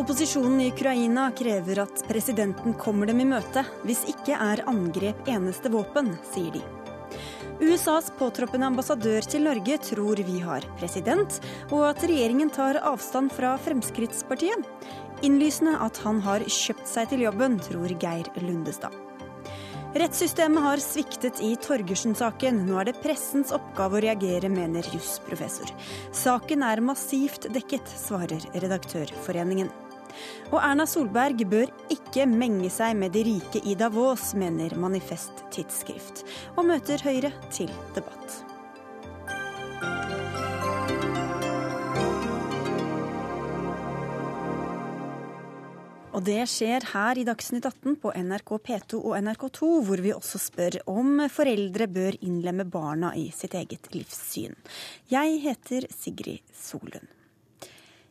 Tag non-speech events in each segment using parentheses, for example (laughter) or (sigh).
Opposisjonen i Ukraina krever at presidenten kommer dem i møte. Hvis ikke er angrep eneste våpen, sier de. USAs påtroppende ambassadør til Norge tror vi har president, og at regjeringen tar avstand fra Fremskrittspartiet. Innlysende at han har kjøpt seg til jobben, tror Geir Lundestad. Rettssystemet har sviktet i Torgersen-saken. Nå er det pressens oppgave å reagere, mener jusprofessor. Saken er massivt dekket, svarer Redaktørforeningen. Og Erna Solberg bør ikke menge seg med de rike i Davos, mener Manifest Tidsskrift, og møter Høyre til debatt. Og det skjer her i Dagsnytt 18 på NRK P2 og NRK2, hvor vi også spør om foreldre bør innlemme barna i sitt eget livssyn. Jeg heter Sigrid Solund.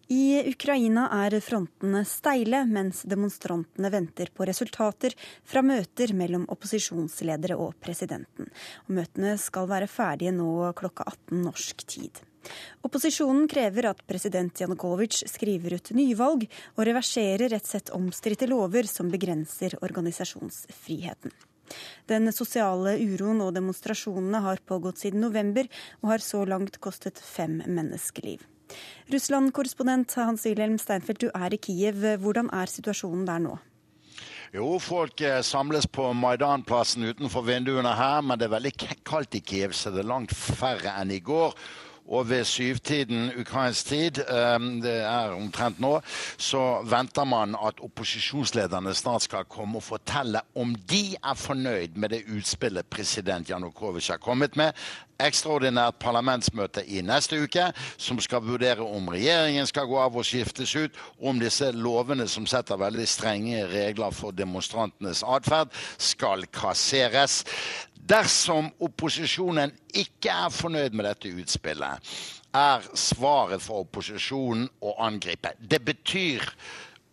I Ukraina er frontene steile, mens demonstrantene venter på resultater fra møter mellom opposisjonsledere og presidenten. Og møtene skal være ferdige nå klokka 18 norsk tid. Opposisjonen krever at president Janukovitsj skriver ut nyvalg og reverserer et sett omstridte lover som begrenser organisasjonsfriheten. Den sosiale uroen og demonstrasjonene har pågått siden november, og har så langt kostet fem menneskeliv. Russland-korrespondent Hans-Wilhelm Steinfeld, du er i Kiev. Hvordan er situasjonen der nå? Jo, folk eh, samles på Maidan-plassen utenfor vinduene her, men det er veldig kaldt i Kiev, så det er langt færre enn i går. Og ved syvtiden ukrainsk tid, ehm, det er omtrent nå, så venter man at opposisjonslederne snart skal komme og fortelle om de er fornøyd med det utspillet president Janukovitsj har kommet med. Ekstraordinært parlamentsmøte i neste uke, som skal vurdere om regjeringen skal gå av og skiftes ut, om disse lovene som setter veldig strenge regler for demonstrantenes atferd, skal kasseres. Dersom opposisjonen ikke er fornøyd med dette utspillet, er svaret for opposisjonen å angripe. Det betyr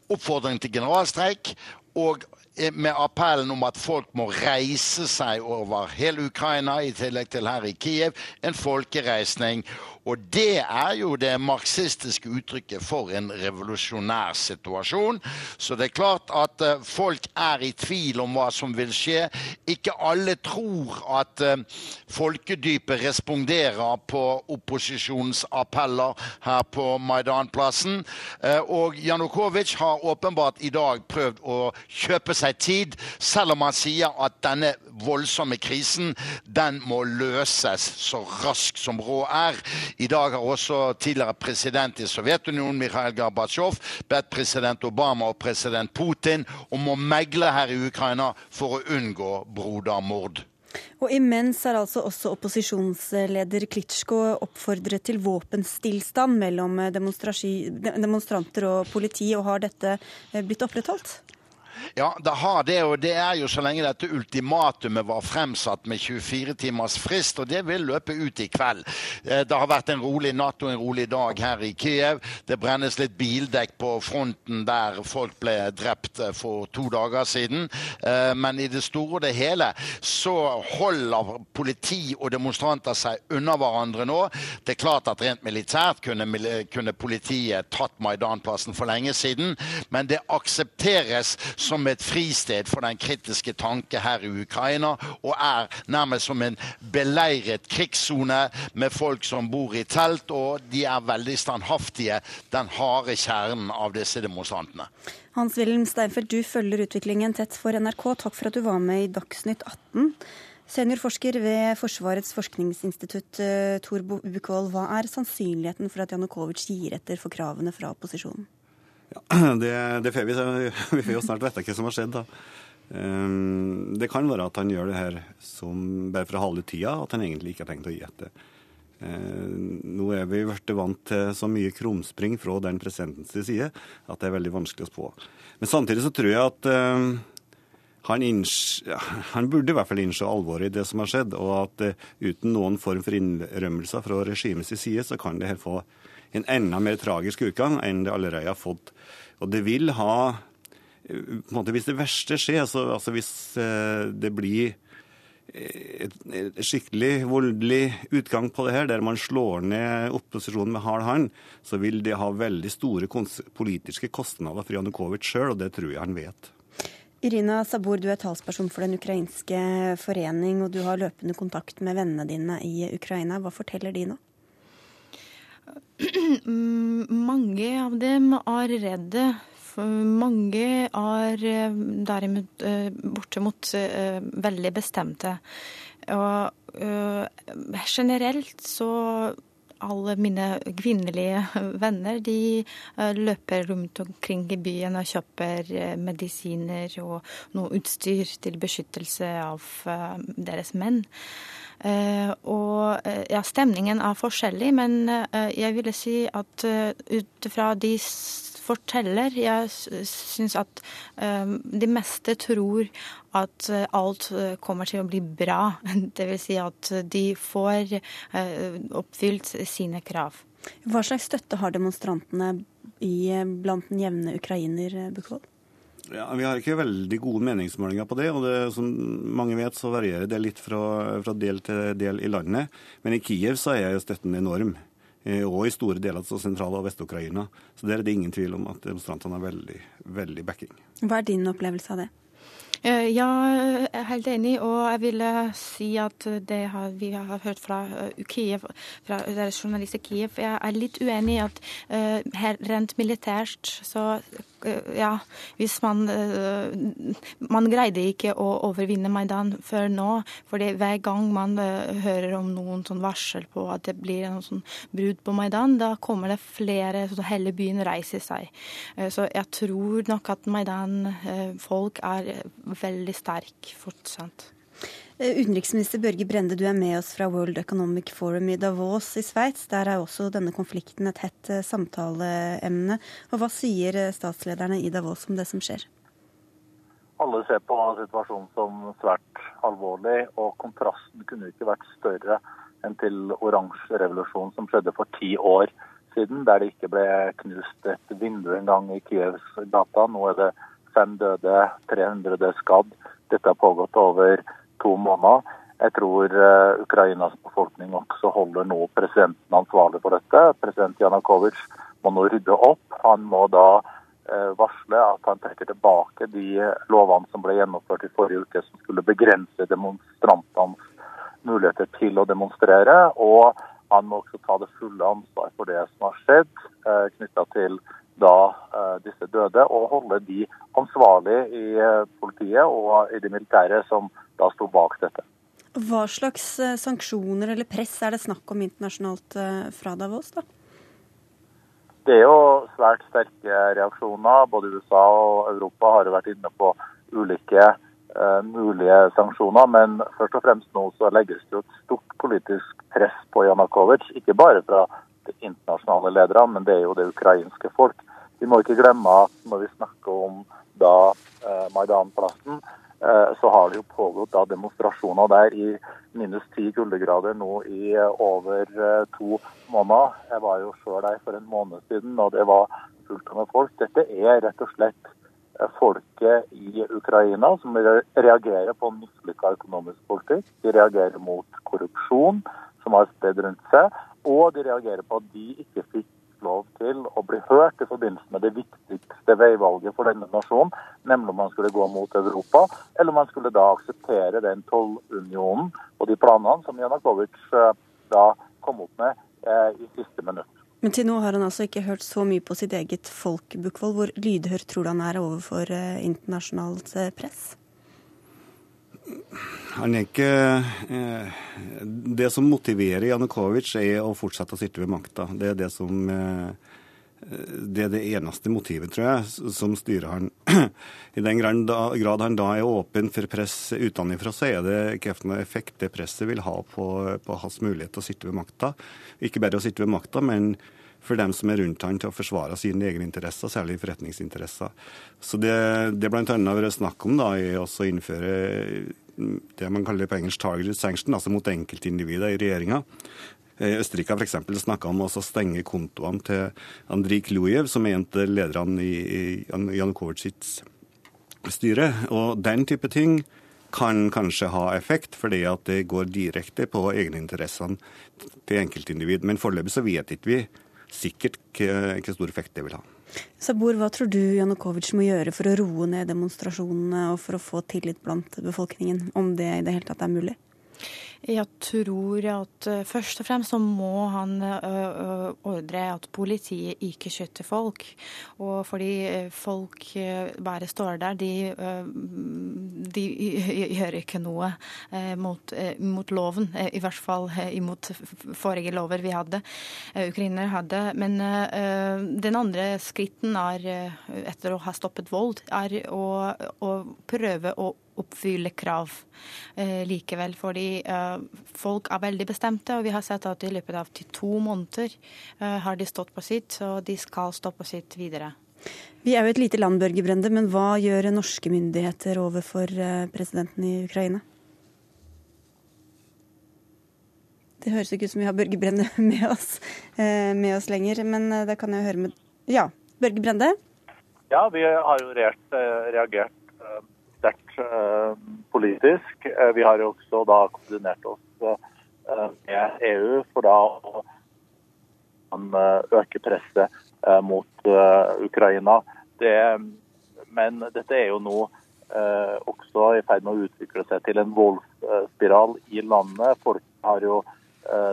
oppfordring til generalstreik og med appellen om at folk må reise seg over hele Ukraina, i tillegg til her i Kiev. En folkereisning. Og det er jo det marxistiske uttrykket for en revolusjonær situasjon. Så det er klart at uh, folk er i tvil om hva som vil skje. Ikke alle tror at uh, folkedypet responderer på opposisjonens appeller her på Maidanplassen. Uh, og Janukovitsj har åpenbart i dag prøvd å kjøpe seg tid, selv om han sier at denne voldsomme krisen den må løses så raskt som råd er. I dag har også tidligere president i Sovjetunionen, Mikhail Gorbatsjov, bedt president Obama og president Putin om å megle her i Ukraina for å unngå brodermord. Og Imens er altså også opposisjonsleder Klitsjko oppfordret til våpenstillstand mellom demonstranter og politi. og Har dette blitt opprettholdt? Ja, det har det, og det er jo så lenge dette ultimatumet var fremsatt med 24 timers frist, og det vil løpe ut i kveld. Eh, det har vært en rolig natt og en rolig dag her i Kiev. Det brennes litt bildekk på fronten der folk ble drept eh, for to dager siden. Eh, men i det store og det hele så holder politi og demonstranter seg unna hverandre nå. Det er klart at rent militært kunne, kunne politiet tatt Maidan-plassen for lenge siden, men det aksepteres som et fristed for den kritiske tanke her i Ukraina, og er nærmest som en beleiret krigssone med folk som bor i telt, og de er veldig standhaftige, den harde kjernen av disse demonstrantene. Hans-Wilhelm Steinfeld, du følger utviklingen tett for NRK. Takk for at du var med i Dagsnytt 18. Seniorforsker ved Forsvarets forskningsinstitutt, eh, Tor Bukkvold. Hva er sannsynligheten for at Janukovitsj gir etter for kravene fra opposisjonen? Ja, (clears throat) det, det får vi, (laughs) vi får jo snart vite hva som har skjedd. da. Um, det kan være at han gjør det her som bare for å holde tida, at han egentlig ikke har tenkt å gi etter. Uh, nå er vi blitt vant til så mye krumspring fra den presidentens side at det er veldig vanskelig å spå. Men samtidig så tror jeg at uh, han, han, burde i hvert fall innse alvoret i det som har skjedd, og at uh, uten noen form for innrømmelser fra regimets side, så kan det her få en enda mer tragisk utgang enn det allerede har fått. Og det vil ha Måte, hvis det verste skjer, altså, altså hvis eh, det blir et, et skikkelig voldelig utgang på det her, der man slår ned opposisjonen med hard hånd, så vil det ha veldig store politiske kostnader for Janukovitsj sjøl, og det tror jeg han vet. Irina Sabor, du er talsperson for den ukrainske forening, og du har løpende kontakt med vennene dine i Ukraina. Hva forteller de nå? Mange av dem er redde mange er eh, derimot borte bortimot eh, veldig bestemte. Og generelt så alle mine kvinnelige (laughs) venner de løper rundt omkring i byen og kjøper medisiner og noe utstyr til beskyttelse av deres menn. Og ja, stemningen er forskjellig, men jeg ville si at ut fra de forteller. Jeg syns at de meste tror at eh, alt eh, kommer til å bli bra. (laughs) Dvs. Si at de får oppfylt sine krav. Hva slags støtte har demonstrantene i, blant den jevne ukrainer, Bukkvold? Ja, Vi har ikke veldig gode meningsmålinger på det. og det, Som mange vet, så varierer det litt fra, fra del til del i landet. Men i Kiev så er støtten enorm. Eh, og i store deler av sentral- og Vest-Ukraina. Så der er det ingen tvil om at demonstrantene har veldig, veldig backing. Hva er din opplevelse av det? Eh, ja, jeg er helt enig, og jeg ville si at det har, vi har hørt fra eh, Kiev, fra journalister Kiev Jeg er litt uenig i at uh, rent militært så ja, hvis man Man greide ikke å overvinne Maidan før nå. fordi hver gang man hører om noen sånn varsel på at det blir en sånn brudd på Maidan, da kommer det flere så Hele byen reiser seg. Så jeg tror nok at Maidan-folk er veldig sterk fortsatt. Eh, utenriksminister Børge Brende, du er med oss fra World Economic Forum i Davos i Sveits. Der er også denne konflikten et hett eh, samtaleemne. Og Hva sier eh, statslederne i Davos om det som skjer? Alle ser på situasjonen som svært alvorlig, og kontrasten kunne ikke vært større enn til oransje revolusjon som skjedde for ti år siden, der det ikke ble knust et vindu engang i Kievs gata. Nå er det fem døde, 300 skadd. Dette har pågått over to måneder. Jeg tror uh, Ukrainas befolkning også holder nå presidenten ansvarlig for dette. President Janukovitsj må nå rydde opp. Han må da uh, varsle at han trekker tilbake de lovene som ble gjennomført i forrige uke, som skulle begrense demonstrantenes muligheter til å demonstrere. Og han må også ta det fulle ansvar for det som har skjedd eh, knytta til da uh, disse døde, og holde de ansvarlig i uh, politiet og i det militære som da sto bak dette. Hva slags uh, sanksjoner eller press er det snakk om internasjonalt fra Davos? da? Det er jo svært sterke reaksjoner. Både USA og Europa har jo vært inne på ulike mulige sanksjoner. Men først og fremst nå så legges det jo et stort politisk press på Janukovitsj. Ikke bare fra de internasjonale lederne, men det er jo det ukrainske folk. Vi må ikke glemme at når vi snakker om da eh, Maidan-plassen, eh, så har det jo pågått da demonstrasjoner der i minus ti kuldegrader nå i eh, over eh, to måneder. Jeg var jo sjøl der for en måned siden, og det var fullt av folk. Dette er rett og slett eh, folket i Ukraina som reagerer på en mislykka økonomisk politikk. De reagerer mot korrupsjon som har spredd rundt seg, og de reagerer på at de ikke fikk lov til å bli hørt i forbindelse med det viktigste veivalget for denne nasjonen, nemlig om man skulle gå mot Europa, eller om man skulle da akseptere den tollunionen og de planene som Janukovitsj eh, da kom opp med eh, i siste minutt. Men til nå har han altså ikke hørt så mye på sitt eget folk, Bukkvold. Hvor lydhør tror du han er overfor eh, internasjonalt eh, press? Han er ikke eh, Det som motiverer Janukovitsj, er å fortsette å sitte ved makta. Det er det som eh, det er det eneste motivet, tror jeg, som styrer han. (clears throat) I den grad han da er åpen for press utenfra, så er det hvilken effekt det presset vil ha på, på hans mulighet til å sitte ved makta. Ikke bare å sitte ved makta, men for dem som er rundt han til å forsvare sine egne interesser, særlig forretningsinteresser. Så det, det bl.a. har vært snakk om da, er også å innføre det man kaller på engelsk 'targeted sanction', altså mot enkeltindivider i regjeringa. Eh, Østerrike har f.eks. snakka om å stenge kontoene til Andrij Klujev, som er en av lederne i Janukovitsjs styre. Og den type ting kan kanskje ha effekt, fordi at det går direkte på egeninteressene til enkeltindivid. Men foreløpig så vet ikke vi sikkert hvilken stor effekt det vil ha. Sabor, hva tror du Janukovitsj må gjøre for å roe ned demonstrasjonene og for å få tillit blant befolkningen, om det i det hele tatt er mulig? Jeg tror at uh, først og fremst så må han uh, ordre at politiet ikke skyter folk. Og fordi folk bare står der, de, de (laughs) gjør ikke noe mot, mot, loven. I hvert fall imot forrige lover vi hadde, ukrainere hadde. Men den andre skritten er, etter å ha stoppet vold, er å, å prøve å oppfylle krav eh, likevel. Fordi eh, folk er veldig bestemte, og vi har sett at i løpet av til to måneder eh, har de stått på sitt, og de skal stå på sitt videre. Vi er jo et lite land, Børge Brende, men hva gjør norske myndigheter overfor eh, presidenten i Ukraina? Det høres ikke ut som vi har Børge Brende (laughs) med oss, eh, med oss lenger, men eh, det kan jeg høre med Ja, Børge Brende? Ja, vi har jo reagert, reagert sterkt eh, politisk. Eh, vi har jo også da koordinert oss eh, med EU for da å øke presset mot Ukraina. Det, men dette er jo nå også i ferd med å utvikle seg til en voldsspiral i landet. Folk har jo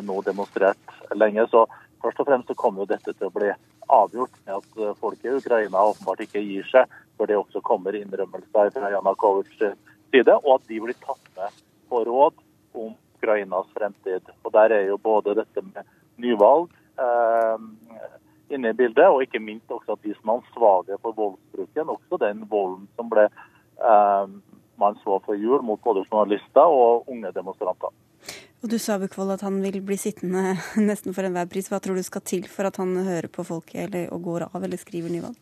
nå demonstrert lenge. så Først og fremst så kommer jo dette til å bli avgjort med at folk i Ukraina åpenbart ikke gir seg før det også kommer innrømmelser fra Janakovitsjs side, og at de blir tatt med på råd om Ukrainas fremtid. Og Der er jo både dette med nyvalg eh, inne i bildet, og ikke minst også at de som er ansvarlige for voldsbruken, også den volden som ble eh, man så før jul mot både journalister og unge demonstranter. Og Du sa Bukvold, at han vil bli sittende (laughs) nesten for enhver pris. Hva tror du skal til for at han hører på folket eller, og går av eller skriver nyvalg?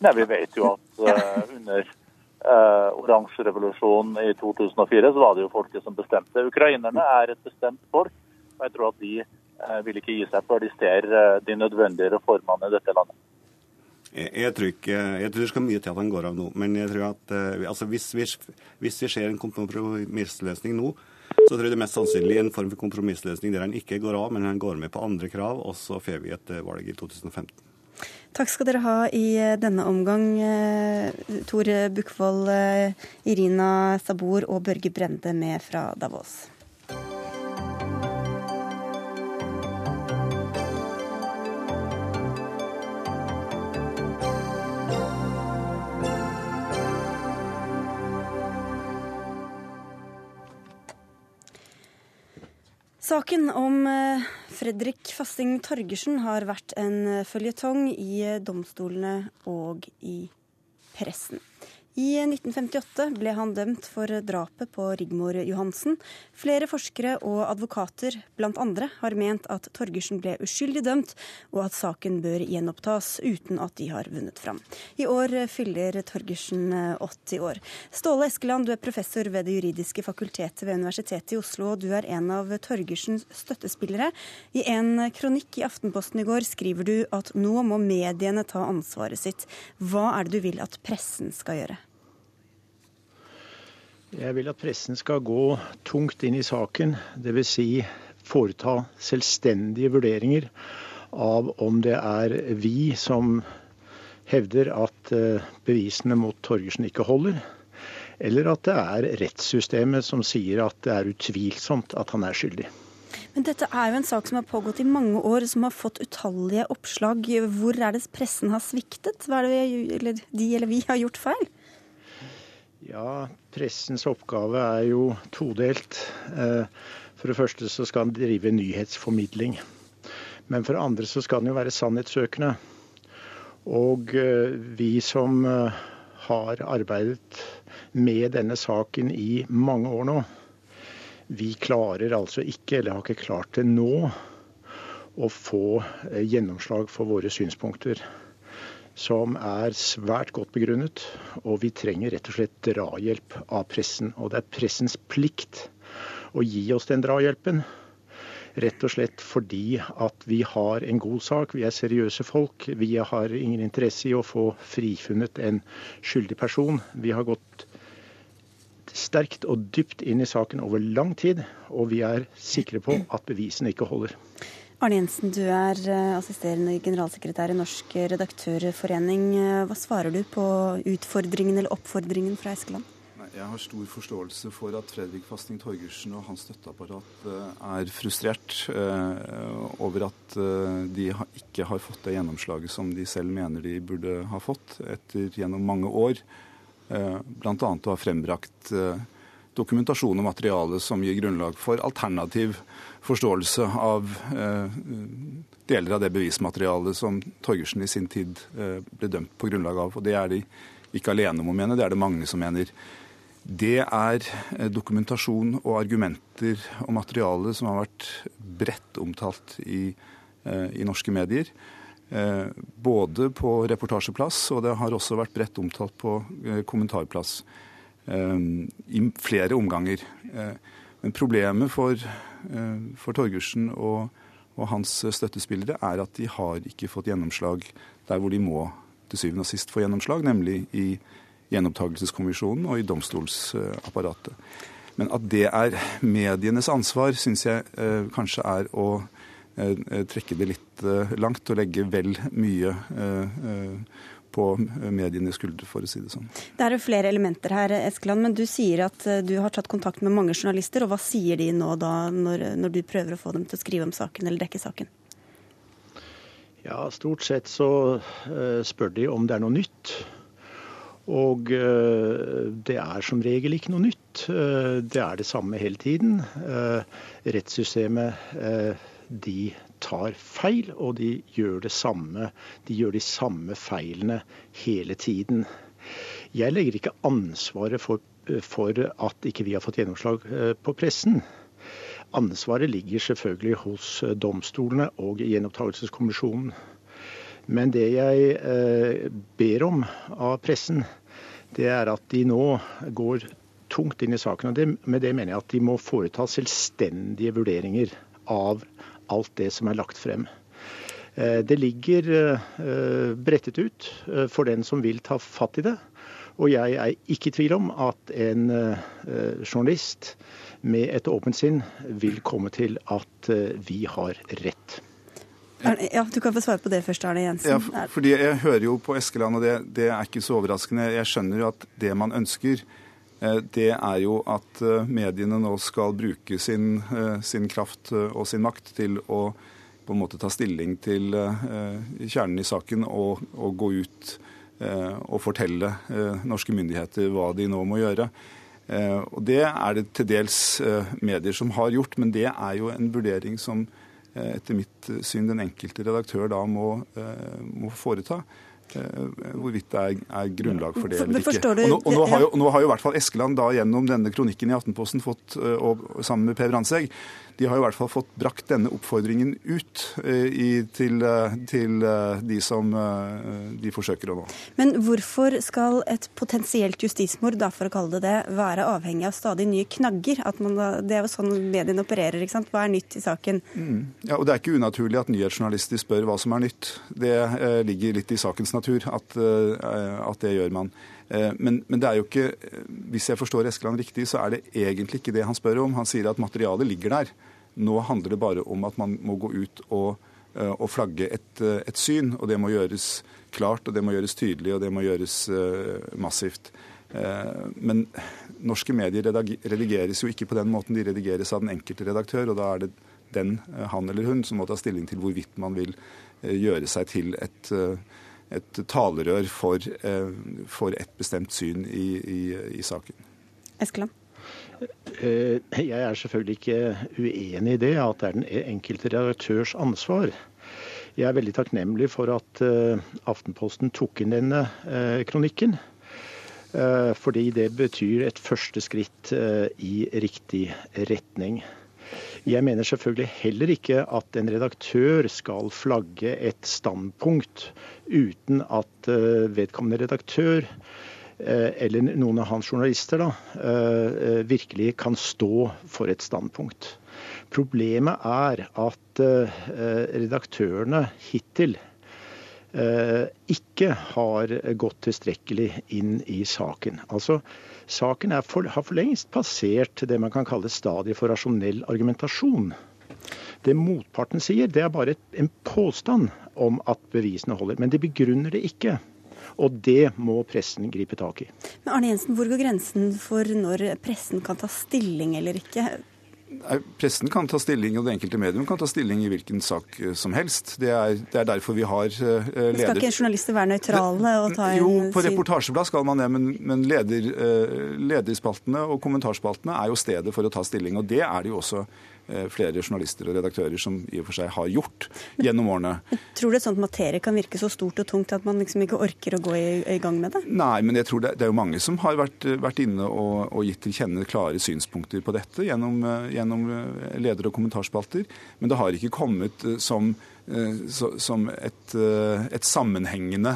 Nei, Vi vet jo at uh, under uh, oransjerevolusjonen i 2004 så var det jo folket som bestemte. Ukrainerne er et bestemt folk, og jeg tror at de uh, vil ikke gi seg før de ser de nødvendige reformene i dette landet. Jeg, jeg, tror ikke, jeg tror det skal mye til at han går av nå. Men jeg tror at altså hvis, vi, hvis vi ser en kompromissløsning nå, så tror jeg det er mest sannsynlig en form for kompromissløsning der han ikke går av, men han går med på andre krav, og så får vi et valg i 2015. Takk skal dere ha i eh, denne omgang, Tor Tore Bukkvold, eh, Irina Sabor og Børge Brende med fra Davos. Saken om eh, Fredrik Fassing Torgersen har vært en eh, føljetong i eh, domstolene og i pressen. I 1958 ble han dømt for drapet på Rigmor Johansen. Flere forskere og advokater, blant andre, har ment at Torgersen ble uskyldig dømt, og at saken bør gjenopptas uten at de har vunnet fram. I år fyller Torgersen 80 år. Ståle Eskeland, du er professor ved Det juridiske fakultetet ved Universitetet i Oslo, og du er en av Torgersens støttespillere. I en kronikk i Aftenposten i går skriver du at nå må mediene ta ansvaret sitt. Hva er det du vil at pressen skal gjøre? Jeg vil at pressen skal gå tungt inn i saken, dvs. Si foreta selvstendige vurderinger av om det er vi som hevder at eh, bevisene mot Torgersen ikke holder, eller at det er rettssystemet som sier at det er utvilsomt at han er skyldig. Men dette er jo en sak som har pågått i mange år, som har fått utallige oppslag. Hvor er det pressen har sviktet? Hva er det vi, eller de eller vi har gjort feil? Ja, pressens oppgave er jo todelt. Eh, for det første så skal den drive nyhetsformidling. Men for det andre så skal den jo være sannhetssøkende. Og eh, vi som eh, har arbeidet med denne saken i mange år nå, vi klarer altså ikke, eller har ikke klart det nå, å få gjennomslag for våre synspunkter som er svært godt begrunnet. Og vi trenger rett og slett drahjelp av pressen. Og det er pressens plikt å gi oss den drahjelpen. Rett og slett fordi at vi har en god sak, vi er seriøse folk. Vi har ingen interesse i å få frifunnet en skyldig person. Vi har gått sterkt og dypt inn i saken over lang tid, og vi er sikre på at bevisene ikke holder. Arne Jensen, du er eh, assisterende generalsekretær i Norsk redaktørforening. Eh, hva svarer du på utfordringen eller oppfordringen fra Eskeland? Jeg har stor forståelse for at Fredrik Fasting Torgersen og hans støtteapparat eh, er frustrert over at de ikke har fått det gjennomslaget som de selv mener de burde ha fått etter gjennom mange år. Bl.a. å ha frembrakt dokumentasjon og materiale som gir grunnlag for alternativ forståelse av eh, deler av det bevismaterialet som Torgersen i sin tid eh, ble dømt på grunnlag av. Og det er de ikke alene om å mene, det er det mange som mener. Det er eh, dokumentasjon og argumenter og materiale som har vært bredt omtalt i, i norske medier. Både på reportasjeplass, og det har også vært bredt omtalt på kommentarplass. I flere omganger. Men problemet for, eh, for Torgersen og, og, hans støttespillere er at de har ikke fått gjennomslag der hvor de må til syvende og sist få gjennomslag, nemlig i gjenopptakelseskommisjonen og i domstolsapparatet. Men at det er medienes ansvar, syns jeg eh, kanskje er å eh, trekke det litt eh, langt og legge vel mye eh, eh, på medienes skuldre, for å si det sånn. Det er jo flere elementer her, Eskeland, men du sier at eh, du har tatt kontakt med mange journalister. og Hva sier de nå da, når, når du prøver å få dem til å skrive om saken eller dekke saken? Ja, Stort sett så uh, spør de om det er noe nytt. Og uh, det er som regel ikke noe nytt. Uh, det er det samme hele tiden. rettssystemet de tar feil, og de gjør, samme, de gjør de samme feilene hele tiden. Jeg legger ikke ansvaret for, for at ikke vi har fått gjennomslag eh, på pressen. Ansvaret ligger selvfølgelig hos eh, domstolene og gjenopptakelseskommisjonen. Men det jeg eh, ber om av pressen, det er at de nå går tungt inn i saken. og Med det mener jeg at de må foreta selvstendige vurderinger av alt det som er lagt frem. Eh, det ligger eh, brettet ut eh, for den som vil ta fatt i det. Og jeg er ikke i tvil om at en journalist med et åpent sinn vil komme til at vi har rett. Ja, Du kan få svare på det først, Arne Jensen. Ja, fordi Jeg hører jo på Eskeland, og det, det er ikke så overraskende. Jeg skjønner jo at det man ønsker, det er jo at eh, mediene nå skal bruke sin, eh, sin, kraft og sin makt til å på en måte ta stilling til kjernen i saken og, og gå ut og fortelle norske myndigheter hva de nå må gjøre. Og Det er det til dels medier som har gjort, men det er jo en vurdering som etter mitt syn den enkelte redaktør da må, må foreta. Eh, hvorvidt det er, er, grunnlag for det eller ikke. Og nå, og nå, har jo, nå, har jo, i hvert fall Eskeland da gjennom denne kronikken i Aftenposten fått, eh, og, sammen med Per Brandtzæg, de har i hvert fall fått brakt denne oppfordringen ut eh, i, til, eh, til, eh, de som de forsøker å nå. Men hvorfor skal et potensielt justismord, da, for å kalle det det, være avhengig av stadig nye knagger? Man, det er jo sånn mediene opererer. ikke sant? Hva er nytt i saken? Mm. Ja, og Det er ikke unaturlig at nyhetsjournalister spør hva som er nytt. Det eh, ligger litt i sakens natur at, eh, at det gjør man. Men, men, det er jo ikke, hvis jeg forstår Eskeland riktig, så er det egentlig ikke det han spør om. Han sier at materialet ligger der. Nå handler det bare om at man må gå ut og, eh, og flagge et, eh, et, syn. Og det må gjøres klart, og det må gjøres tydelig, og det må gjøres massivt. Men norske medier redigeres jo ikke på den måten. De redigeres av den enkelte redaktør, og da er det den, han eller hun, som må ta stilling til hvorvidt man vil gjøre seg til et et talerør for, eh, for et bestemt syn i, i, i saken. Eskeland? Eh, jeg er selvfølgelig ikke uenig i det, at det er den enkelte redaktørs ansvar. Jeg er veldig takknemlig for at eh, Aftenposten tok inn denne kronikken. Fordi det betyr et første skritt i riktig retning. Jeg mener selvfølgelig heller ikke at en redaktør skal flagge et standpunkt uten at eh, vedkommende redaktør eh, eller noen av hans journalister da, eh, virkelig kan stå for et standpunkt. Problemet er at redaktørene hittil ikke har gått tilstrekkelig inn i saken. Altså, Saken for, har for lengst passert det man kan kalle stadiet for rasjonell argumentasjon. Det motparten sier, det er bare en påstand om at bevisene holder. Men de begrunner det ikke. Og det må pressen gripe tak i. Men Arne Jensen, Hvor går grensen for når pressen kan ta stilling eller ikke? Pressen kan ta stilling, og det enkelte medium kan ta stilling i hvilken sak eh, som helst. Det er, det er derfor vi har uh, leder... Skal ikke journalister være nøytrale og ta en Jo, på reportasjeblad skal man det, men, men leder, uh, lederspaltene og kommentarspaltene er jo stedet for å ta stilling. Og det er det jo også flere journalister og redaktører som i og for seg har gjort gjennom årene. (laughs) Tror du et sånt materie kan virke så stort og tungt at man liksom ikke orker å gå i, i gang med det? Nei, men jeg tror det, det er jo mange som har vært, vært inne og, og, gitt til kjenne klare synspunkter på dette gjennom, eh, gjennom eh, leder- og kommentarspalter. Men det har ikke kommet som som et, et, sammenhengende,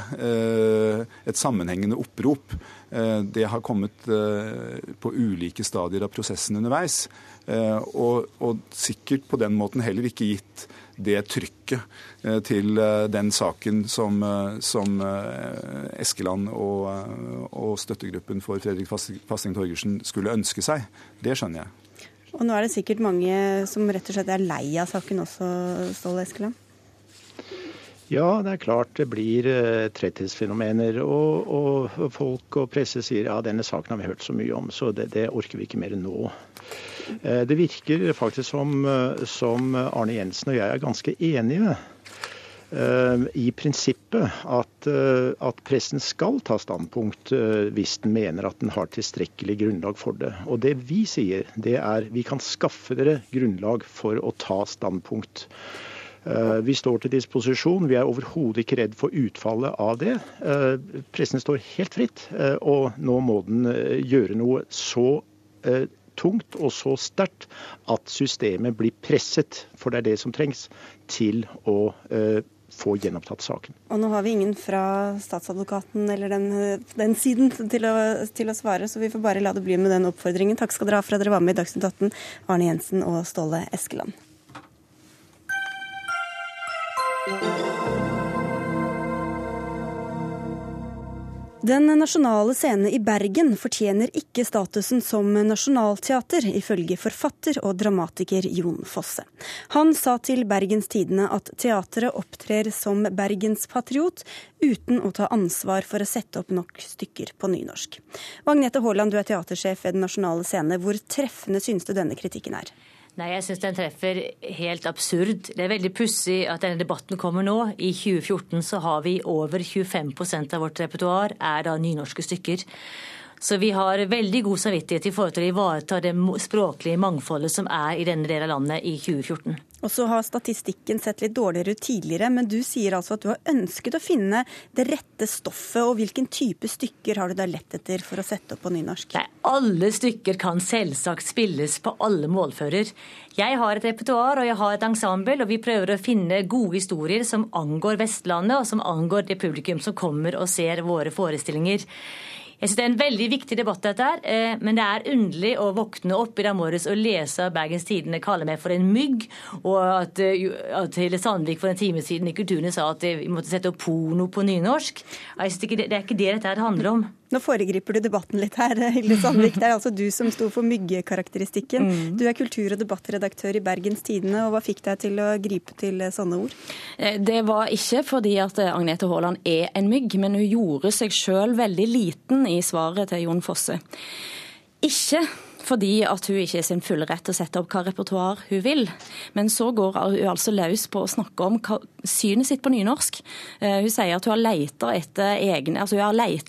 et, sammenhengende, opprop. Det har kommet på ulike stadier av prosessen underveis. Eh, og, og, sikkert på den måten heller ikke gitt det trykket eh, til eh, den saken som, som Eskeland og, og, støttegruppen for Fredrik Fasting Torgersen skulle ønske seg. Det skjønner jeg. Og nå er det sikkert mange som rett og slett er lei av saken også, Ståle Eskeland? Ja, det er klart det blir tretthetsfenomener. Og, og, folk og presse sier ja, denne saken har vi hørt så mye om, så det, det orker vi ikke mer nå. Eh, det virker faktisk som, eh, som Arne Jensen og jeg er ganske enige eh, i prinsippet at, at, pressen skal ta standpunkt hvis den mener at den har tilstrekkelig grunnlag for det. Og det vi sier, det er vi kan skaffe dere grunnlag for å ta standpunkt. Vi står til disposisjon. Vi er overhodet ikke redd for utfallet av det. Pressen står helt fritt, og nå må den gjøre noe så tungt og så sterkt at systemet blir presset, for det er det som trengs, til å uh, få gjenopptatt saken. Og nå har vi ingen fra statsadvokaten eller den, den siden til å, til å, svare, så vi får bare la det bli med den oppfordringen. Takk skal dere ha for at dere var med i Dagsnytt 18, Arne Jensen og Ståle Eskeland. Den nasjonale scene i Bergen fortjener ikke statusen som nasjonalteater, ifølge forfatter og dramatiker Jon Fosse. Han sa til Bergens Tidende at teatret opptrer som bergenspatriot, uten å ta ansvar for å sette opp nok stykker på nynorsk. Magnete Haaland, du er teatersjef ved Den nasjonale scene. Hvor treffende synes du denne kritikken er? Nei, jeg syns den treffer helt absurd. Det er veldig pussig at denne debatten kommer nå. I 2014 så har vi over 25% av vårt repertoar er da nynorske stykker. Så vi har veldig god samvittighet i forhold til å ivareta det språklige mangfoldet som er i denne delen av landet i 2014. Og så har statistikken sett litt dårligere ut tidligere, men du sier altså at du har ønsket å finne det rette stoffet. og Hvilken type stykker har du da lett etter for å sette opp på nynorsk? Nei, alle stykker kan selvsagt spilles på alle målfører. Jeg har et repertoar og jeg har et ensemble, og vi prøver å finne gode historier som angår Vestlandet, og som angår det publikum som kommer og ser våre forestillinger. Jeg synes Det er en veldig viktig debatt, dette her, eh, men det er underlig å våkne opp i dag morges og lese Bergens Tidende kalle meg for en mygg, og at, eh, at Hille Sandvik for en time siden i Kulturene sa at vi måtte sette opp porno på nynorsk. Jeg synes det, det er ikke det dette her handler om. Nå foregriper du debatten litt her, Hilde Sandvik. Det er altså du som sto for myggekarakteristikken. Mm. Du er kultur- og debattredaktør i Bergens Tidende, og hva fikk deg til å gripe til sånne ord? Eh, det var ikke fordi at Agnete Haaland er en mygg, men hun gjorde seg sjøl veldig liten i svaret til Jon Fosse. Ikke fordi at hun ikke er sin fulle rett til å sette opp hva repertoar hun vil. Men så går hun altså løs på å snakke om synet sitt på nynorsk. Eh, hun sier at hun har leita etter, altså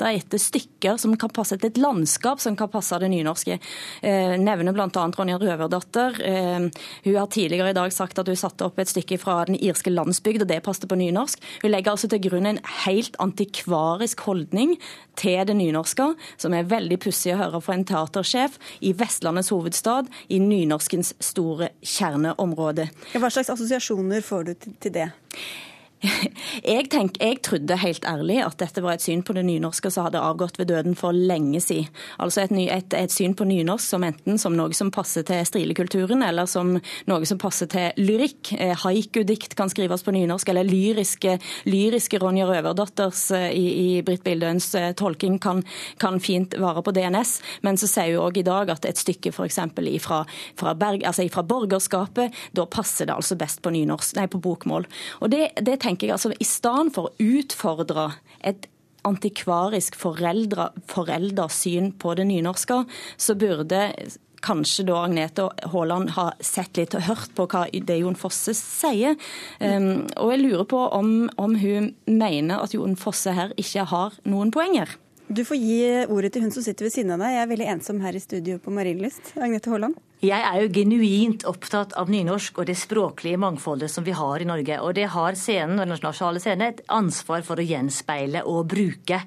etter stykker som kan passe til et landskap som kan passe det nynorske. Eh, nevner bl.a. Ronja Røverdatter. Eh, hun har tidligere i dag sagt at hun satte opp et stykke fra den irske landsbygd, og det passet på nynorsk. Hun legger altså til grunn en helt antikvarisk holdning til det nynorske, som er veldig pussig å høre fra en teatersjef i Vest Vestlandets hovedstad, i nynorskens store kjerneområde. Hva slags assosiasjoner får du til det? Jeg, tenk, jeg, trodde helt ærlig at dette var et syn på det nynorske som hadde avgått ved døden for lenge siden. Altså et, et, et, syn på nynorsk som enten som noe som passer til strilekulturen, eller som noe som passer til lyrikk. haikudikt Haiku-dikt kan skrives på nynorsk, eller lyriske, lyriske Ronja Røverdatters eh, i, i Britt Bildøens eh, tolking kan, kan, fint være på DNS. Men så sier hun òg i dag at et stykke f.eks. Ifra, fra, altså ifra borgerskapet, da passer det altså best på, nynorsk, nei, på bokmål. Og det, det tenker jeg altså i stedet for å utfordre et antikvarisk foreldre, foreldresyn på det nynorske, så burde kanskje da Agnete Haaland ha sett litt og hørt på hva det Jon Fosse sier. Um, og jeg lurer på om, om hun mener at Jon Fosse her ikke har noen poenger. Du får gi ordet til hun som sitter ved siden av deg. Jeg er veldig ensom her i studio på Marienlyst. Agnete Haaland? Jeg er jo genuint opptatt av nynorsk og det språklige mangfoldet som vi har i Norge. Og det har scenen den nasjonale scenen et ansvar for å gjenspeile og bruke.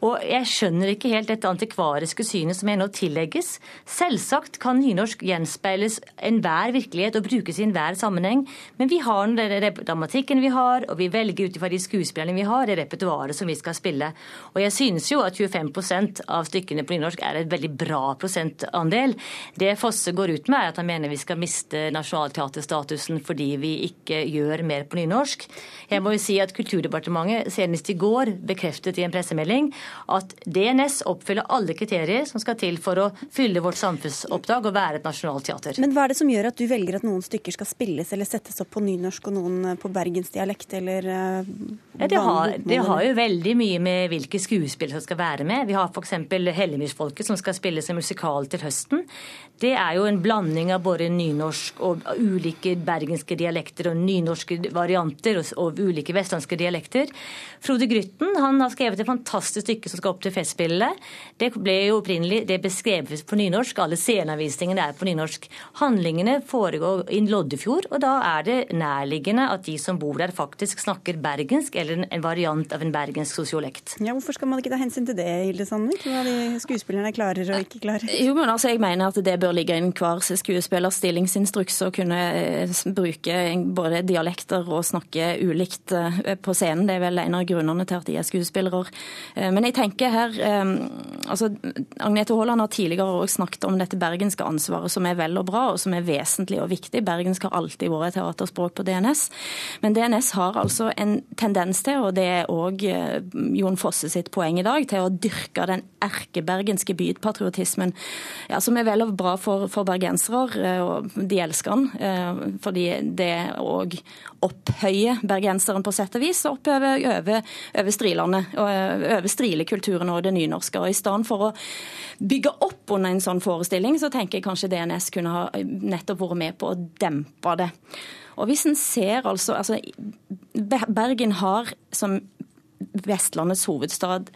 Og jeg skjønner ikke helt dette antikvariske synet som jeg nå tillegges. Selvsagt kan nynorsk gjenspeiles enhver virkelighet og brukes i enhver sammenheng, men vi har den dramatikken vi har, og vi velger ut ifra de skuespillerne vi har, det repertoaret som vi skal spille. Og jeg synes jo at 25% av stykkene på nynorsk er et veldig bra prosentandel. Det Fosse går ut med, er at han mener vi skal miste nasjonalteaterstatusen fordi vi ikke gjør mer på nynorsk. Jeg må jo si at Kulturdepartementet senest i går bekreftet i en pressemelding at DNS oppfyller alle kriterier som skal til for å fylle vårt samfunnsoppdrag og være et nasjonalt teater. Men hva er det som gjør at du velger at noen stykker skal spilles eller settes opp på nynorsk og noen på bergensdialekt eller uh, ja, det, har, det har jo veldig mye med hvilke skuespillere som skal være med. Vi har f.eks. Hellemyrsfolket som skal spilles en musikal til høsten. Det er jo en blanding av både nynorsk og ulike bergenske dialekter og nynorske varianter og, og ulike vestlandske dialekter. Frode Grytten han har skrevet et fantastisk stykke som skal opp til Festspillene. Det ble jo opprinnelig det beskrevet på nynorsk. Alle sceneavvisningene er på nynorsk. Handlingene foregår i Loddefjord, og da er det nærliggende at de som bor der, faktisk snakker bergensk, eller en variant av en bergensk sosiolekt. Ja, Hvorfor skal man ikke ta hensyn til det, Hilde Sandvik? Hva de skuespillerne klarer og ikke klarer? Jo, men altså, Jeg mener at det bør ligge i enhver skuespillers stillingsinstruks å kunne eh, bruke både dialekter og snakke ulikt eh, på scenen. Det er vel en av grunnene til at de er skuespillere. Men men jeg tenker her altså Agnete Haaland har tidligere også snakket om dette bergenske ansvaret, som er vel og bra, og som er vesentlig og viktig. Bergensk har alltid vært et teaterspråk på DNS. Men DNS har altså en tendens til, og det er òg Jon Fosse sitt poeng i dag, til å dyrke den erkebergenske bypatriotismen, ja, som er vel og bra for, for bergensere, og de elsker den. Fordi det òg opphøyer bergenseren på sett og vis, og over, over Strilandet, over og det nynorske. og I stedet for å bygge opp under en sånn forestilling, så tenker jeg kanskje DNS kunne ha nettopp vært med på å dempe det. Og hvis en ser altså, altså Bergen har som Vestlandets hovedstad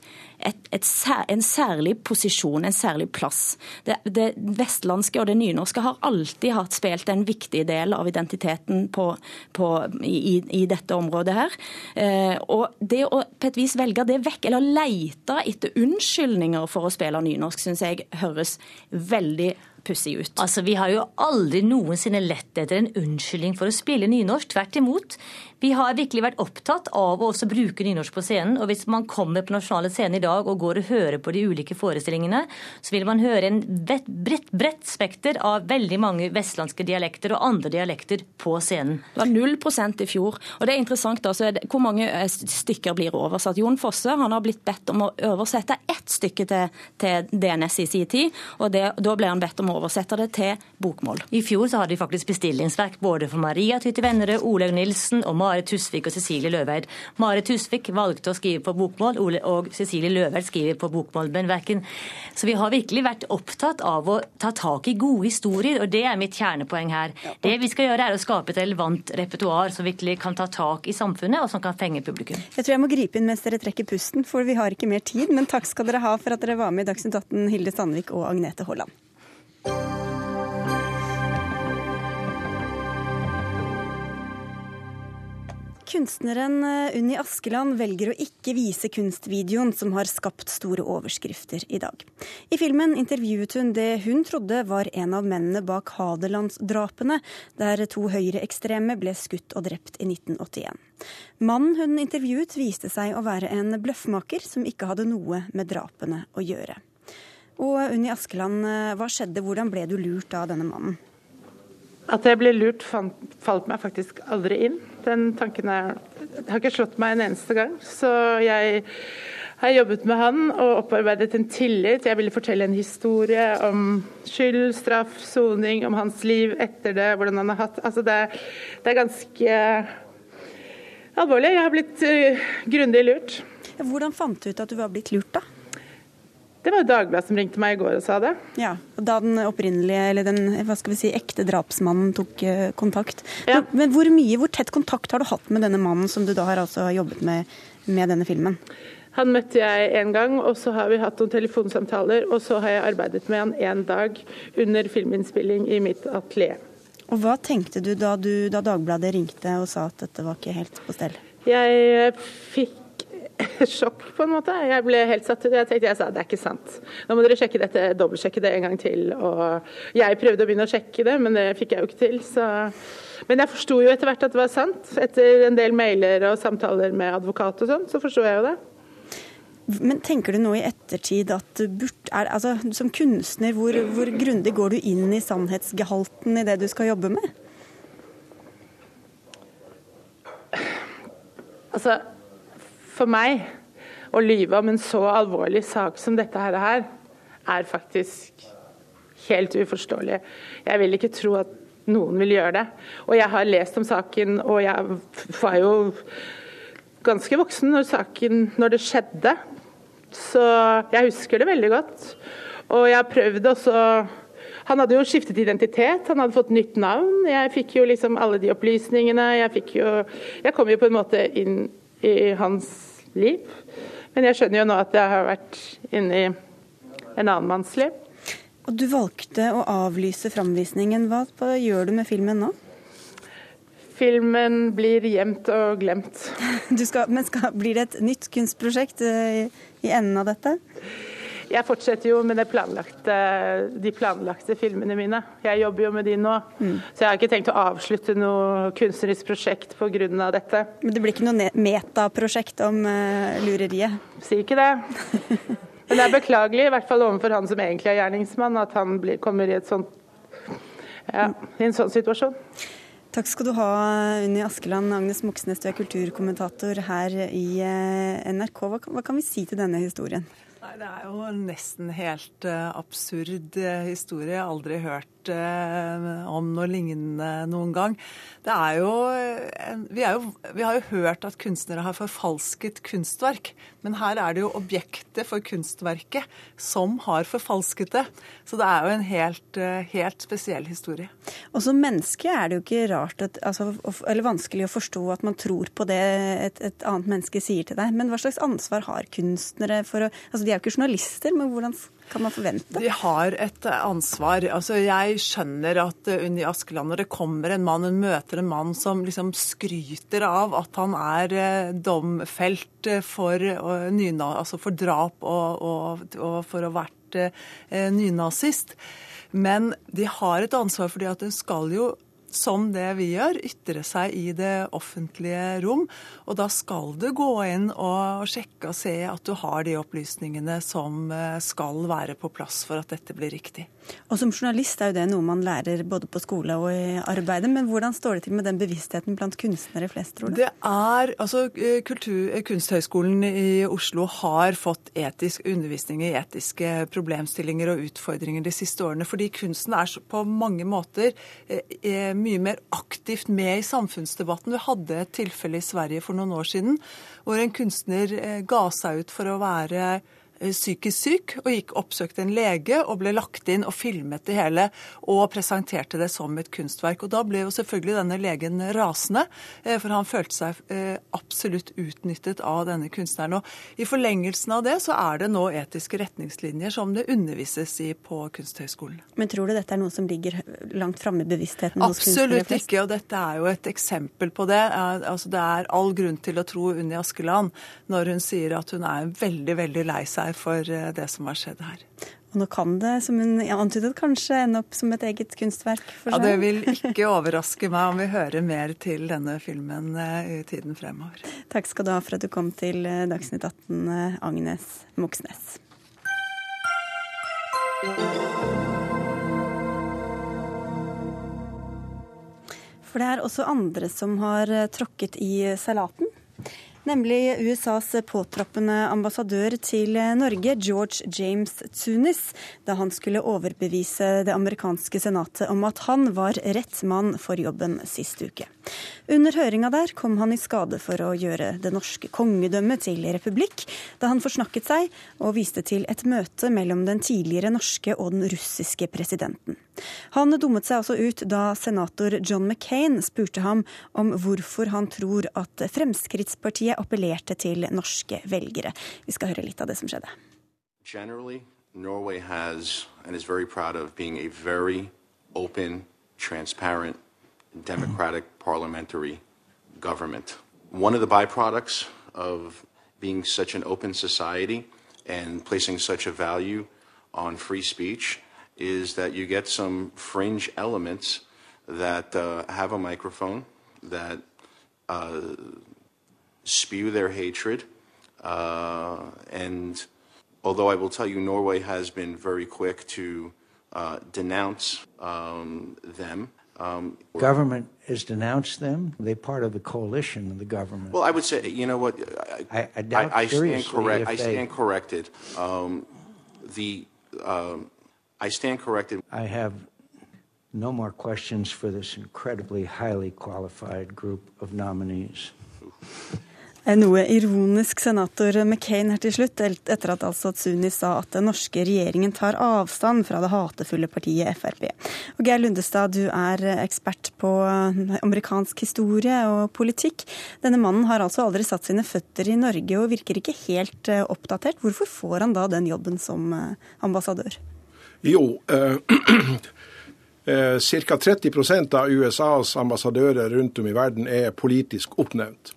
et, et, en særlig posisjon, en særlig plass. Det, det, vestlandske og det nynorske har alltid hatt spilt en viktig del av identiteten på, på, i, i, dette området her. Eh, og det å på et vis velge det vekk, eller leite etter unnskyldninger for å spille nynorsk, syns jeg høres veldig pussig ut. Altså, Vi har jo aldri noensinne lett etter en unnskyldning for å spille nynorsk. Tvert imot. Vi har virkelig vært opptatt av å også bruke nynorsk på scenen. Og hvis man kommer på nasjonale scener i dag og går og hører på de ulike forestillingene, så vil man høre en bredt, bredt spekter av veldig mange vestlandske dialekter og andre dialekter på scenen. Det var null prosent i fjor. Og det er interessant altså, hvor mange eh, stykker blir oversatt. Jon Fosse han har blitt bedt om å oversette ett stykke til, til DNS i sin tid, og det, da ble han bedt om å oversette det til bokmål. I fjor så hadde vi faktisk bestillingsverk både for Maria Tytti Vennerød, Olaug Nilsen og Mari Marit Tusvik og Cecilie Løveid. Marit Tusvik valgte å skrive på bokmål, og Cecilie Løveid skriver på bokmål. Men verken Så vi har virkelig vært opptatt av å ta tak i gode historier, og det er mitt kjernepoeng her. Det vi skal gjøre, er å skape et relevant repertoar som virkelig kan ta tak i samfunnet, og som kan fenge publikum. Jeg tror jeg må gripe inn mens dere trekker pusten, for vi har ikke mer tid. Men takk skal dere ha for at dere var med i Dagsnytt 18, Hilde Sandvik og Agnete Haaland. Kunstneren eh, Unni Askeland velger å ikke vise kunstvideoen som har skapt store overskrifter i dag. I filmen intervjuet hun det hun trodde var en av mennene bak Hadelandsdrapene, der to høyreekstreme ble skutt og drept i 1981. Mannen hun intervjuet viste seg å være en bløffmaker som ikke hadde noe med drapene å gjøre. Og Unni Askeland, eh, hva skjedde, hvordan ble du lurt av denne mannen? At jeg ble lurt, falt meg faktisk aldri inn. Den tanken er, har ikke slått meg en eneste gang. Så jeg har jobbet med han og opparbeidet en tillit. Jeg ville fortelle en historie om skyld, straff, soning, om hans liv etter det, hvordan han har hatt Altså det, det er ganske alvorlig. Jeg har blitt uh, grundig lurt. Hvordan fant du ut at du var blitt lurt, da? Det var Dagbladet som ringte meg i går og sa det. Ja, og Da den opprinnelige, eller den hva skal vi si, ekte drapsmannen tok uh, kontakt. Ja. Men, hvor mye, hvor tett kontakt har du hatt med denne mannen som du da har altså jobbet med med denne filmen? Han møtte jeg en gang, og så har vi hatt noen telefonsamtaler. Og så har jeg arbeidet med han en dag under filminnspilling i mitt atelier. Og Hva tenkte du da, du da Dagbladet ringte og sa at dette var ikke helt på stell? Jeg fikk (laughs) sjokk, på en måte. Jeg ble helt satt ut. Jeg tenkte, jeg sa det er ikke sant. Nå må dere sjekke dette, dobbeltsjekke det en gang til. Og jeg prøvde å begynne å sjekke det, men det fikk jeg jo ikke til. Så. Men jeg forsto jo etter hvert at det var sant. Etter en del mailer og samtaler med advokat og sånn, så forsto jeg jo det. Men tenker du nå i ettertid at burt, er, altså, som kunstner, hvor, hvor grundig går du inn i sannhetsgehalten i det du skal jobbe med? Altså, for meg å lyve om en så alvorlig sak som dette her er faktisk helt uforståelig. Jeg vil ikke tro at noen vil gjøre det. Og jeg har lest om saken, og jeg var jo ganske voksen når, saken, når det skjedde. Så jeg husker det veldig godt. Og jeg har prøvd også Han hadde jo skiftet identitet, han hadde fått nytt navn. Jeg fikk jo liksom alle de opplysningene. Jeg fikk jo Jeg kom jo på en måte inn i hans liv. Men jeg skjønner jo nå at jeg har vært inne i en annen manns liv. Og Du valgte å avlyse framvisningen. Hva, gjør du med filmen nå? Filmen blir gjemt og glemt. (laughs) Skal, men skal, blir det et nytt kunstprosjekt i, i enden av dette? Jeg fortsetter jo med planlagte, de planlagte filmene mine. Jeg jobber jo med de nå. Mm. Så jeg har ikke tenkt å avslutte noe kunstnerisk prosjekt pga. dette. Men det blir ikke noe metaprosjekt om uh, lureriet? Sier ikke det. (laughs) Men det er beklagelig, i hvert fall overfor han som egentlig er gjerningsmann, at han blir, kommer i, sånt, ja, i en sånn situasjon. Takk skal du ha, Unni Askeland. Agnes Moxnes, du er kulturkommentator her i eh, NRK. Hva, hva kan vi si til denne historien? Nei, Det er jo nesten helt uh, absurd uh, historie. Jeg har aldri hørt uh, om noe lignende noen gang. Det er jo, vi, er jo, vi har jo hørt at kunstnere har forfalsket kunstverk. Men her er det jo objektet for kunstverket som har forfalsket det. Så det er jo en helt, helt spesiell historie. Og som menneske er det jo ikke rart at, altså, eller vanskelig å forstå at man tror på det et, et, annet menneske sier til deg. Men hva slags ansvar har kunstnere for å altså De er jo ikke journalister, men hvordan kan man forvente? De har et ansvar. Altså, jeg skjønner at uh, Unni Askeland, når det kommer en mann, hun møter en mann som liksom skryter av at han er uh, domfelt for, uh, nyna, altså for drap og, og, og, for å ha vært nynazist. Men de har et ansvar fordi at hun skal jo som det vi gjør, ytre seg i det offentlige rom. Og da skal du gå inn og sjekke og se at du har de opplysningene som eh, skal være på plass for at dette blir riktig. Og som journalist er jo det noe man lærer både på skole og i arbeidet. Men hvordan står det til med den bevisstheten blant kunstnere flest, tror du? Det er, altså kultur, Kunsthøgskolen i Oslo har fått etisk undervisning i etiske problemstillinger og utfordringer de siste årene. Fordi kunsten er på mange måter eh, mye mer aktivt med i samfunnsdebatten. Vi hadde et tilfelle i Sverige for noen år siden hvor en kunstner eh, ga seg ut for å være psykisk syk, og gikk oppsøkte en lege og ble lagt inn og filmet det hele og presenterte det som et kunstverk. Og Da ble jo selvfølgelig denne legen rasende, eh, for han følte seg eh, absolutt utnyttet av denne kunstneren. Og I forlengelsen av det så er det nå etiske retningslinjer som det undervises i på Kunsthøgskolen. Men tror du dette er noe som ligger langt framme i bevisstheten hos kunstnere flest? Absolutt ikke, og dette er jo et eksempel på det. Altså, det er all grunn til å tro Unni Askeland når hun sier at hun er veldig, veldig lei seg for eh, det som har skjedd her. Og nå kan det, som hun antydet, kanskje ende opp som et eget kunstverk for seg? Ja, Det vil (laughs) ikke overraske meg om vi hører mer til denne filmen eh, i tiden fremover. Takk skal du ha for at du kom til eh, Dagsnytt 18, Agnes Moxnes. For det er også andre som har tråkket i salaten. Nemlig USAs påtroppende ambassadør til Norge, George James Tunis, da han skulle overbevise det amerikanske senatet om at han var rett mann for jobben sist uke. Under høringa der kom han i skade for å gjøre det norske kongedømmet til republikk, da han forsnakket seg og viste til et møte mellom den tidligere norske og den russiske presidenten. Han dummet seg altså ut da senator John McCain spurte ham om hvorfor han tror at Fremskrittspartiet appellerte til norske velgere. Vi skal høre litt av det som skjedde. Generally, Norway has and is very proud of being a very open, transparent democratic parliamentary government. One of the byproducts of being such an open society and placing such a value on free speech is that you get some fringe elements that uh, have a microphone, that uh, spew their hatred. Uh, and although I will tell you, Norway has been very quick to uh, denounce um, them um, government has denounced them. They're part of the coalition of the government. Well, I would say, you know what? I, I, doubt I, I stand correct. I stand they, corrected. Um, the um, I stand corrected. I have no more questions for this incredibly highly qualified group of nominees. En noe ironisk senator McCain her til slutt, etter at altså Tsuni sa at den norske regjeringen tar avstand fra det hatefulle partiet Frp. Og Geir Lundestad, du er ekspert på amerikansk historie og politikk. Denne mannen har altså aldri satt sine føtter i Norge og virker ikke helt eh, oppdatert. Hvorfor får han da den jobben som eh, ambassadør? Jo, eh, (clears throat) Ca. 30% av USAs ambassadører rundt om i verden er politisk oppnevnt.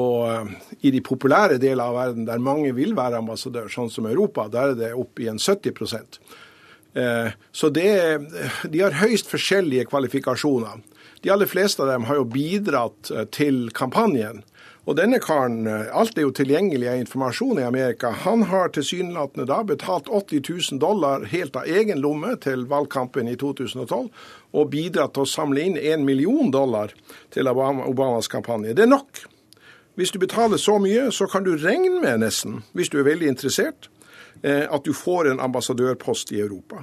Og eh, i de populære deler av verden der mange vil være ambassadør, sånn som Europa, der er det opp i en 70 eh, Så det, de har høyst forskjellige kvalifikasjoner. De aller fleste av dem har jo bidratt eh, til kampanjen. Og denne karen, alt er jo tilgjengelig av informasjon i Amerika, han har tilsynelatende da betalt 80 000 dollar helt av egen lomme til valgkampen i 2012, og bidratt til å samle inn 1 million dollar til Obamas kampanje. Det er nok. Hvis du betaler så mye, så kan du regne med nesten, hvis du er veldig interessert, eh, at du får en ambassadørpost i Europa.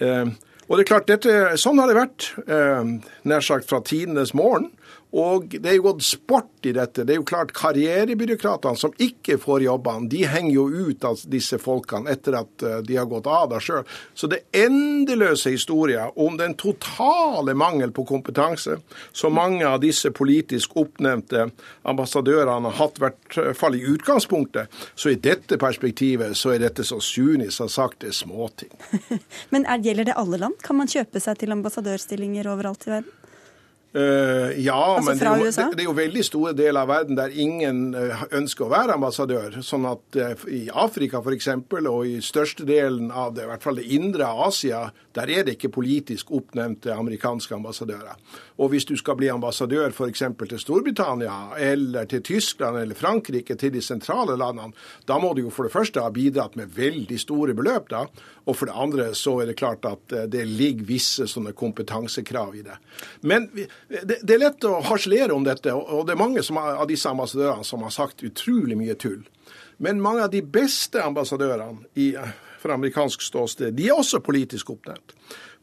Eh, og det er klart, dette, Sånn har det vært eh, nær sagt fra tidenes morgen. Og det er jo gått sport i dette. Det er jo klart Karrierebyråkratene som ikke får jobbene, de henger jo ut av disse folkene etter at eh, de har gått av da sjøl. Så det endeløse historier om den totale mangel på kompetanse som mange av disse politisk oppnevnte ambassadørene har hatt, i hvert fall i utgangspunktet. Så i dette perspektivet så er dette så Sunis har sagt, det er småting. (laughs) Men er, gjelder det alle land? Kan man kjøpe seg til ambassadørstillinger overalt i verden? Uh, ja, altså men det er, jo, det, det er, jo, veldig store deler av verden der ingen uh, ønsker å være ambassadør. Sånn at uh, i Afrika f.eks. og i største delen av det, i hvert fall det indre Asia, der er det ikke politisk oppnevnte amerikanske ambassadører. Og hvis du skal bli ambassadør f.eks. til Storbritannia eller til Tyskland eller Frankrike, til de sentrale landene, da må du jo for det første ha bidratt med veldig store beløp, da. Og for det andre så er det klart at det ligger visse sånne kompetansekrav i det. Men det, er lett å harselere om dette, og det er mange av disse ambassadørene som har sagt utrolig mye tull. Men mange av de beste ambassadørene i, fra amerikansk ståsted, de er også politisk oppnevnt.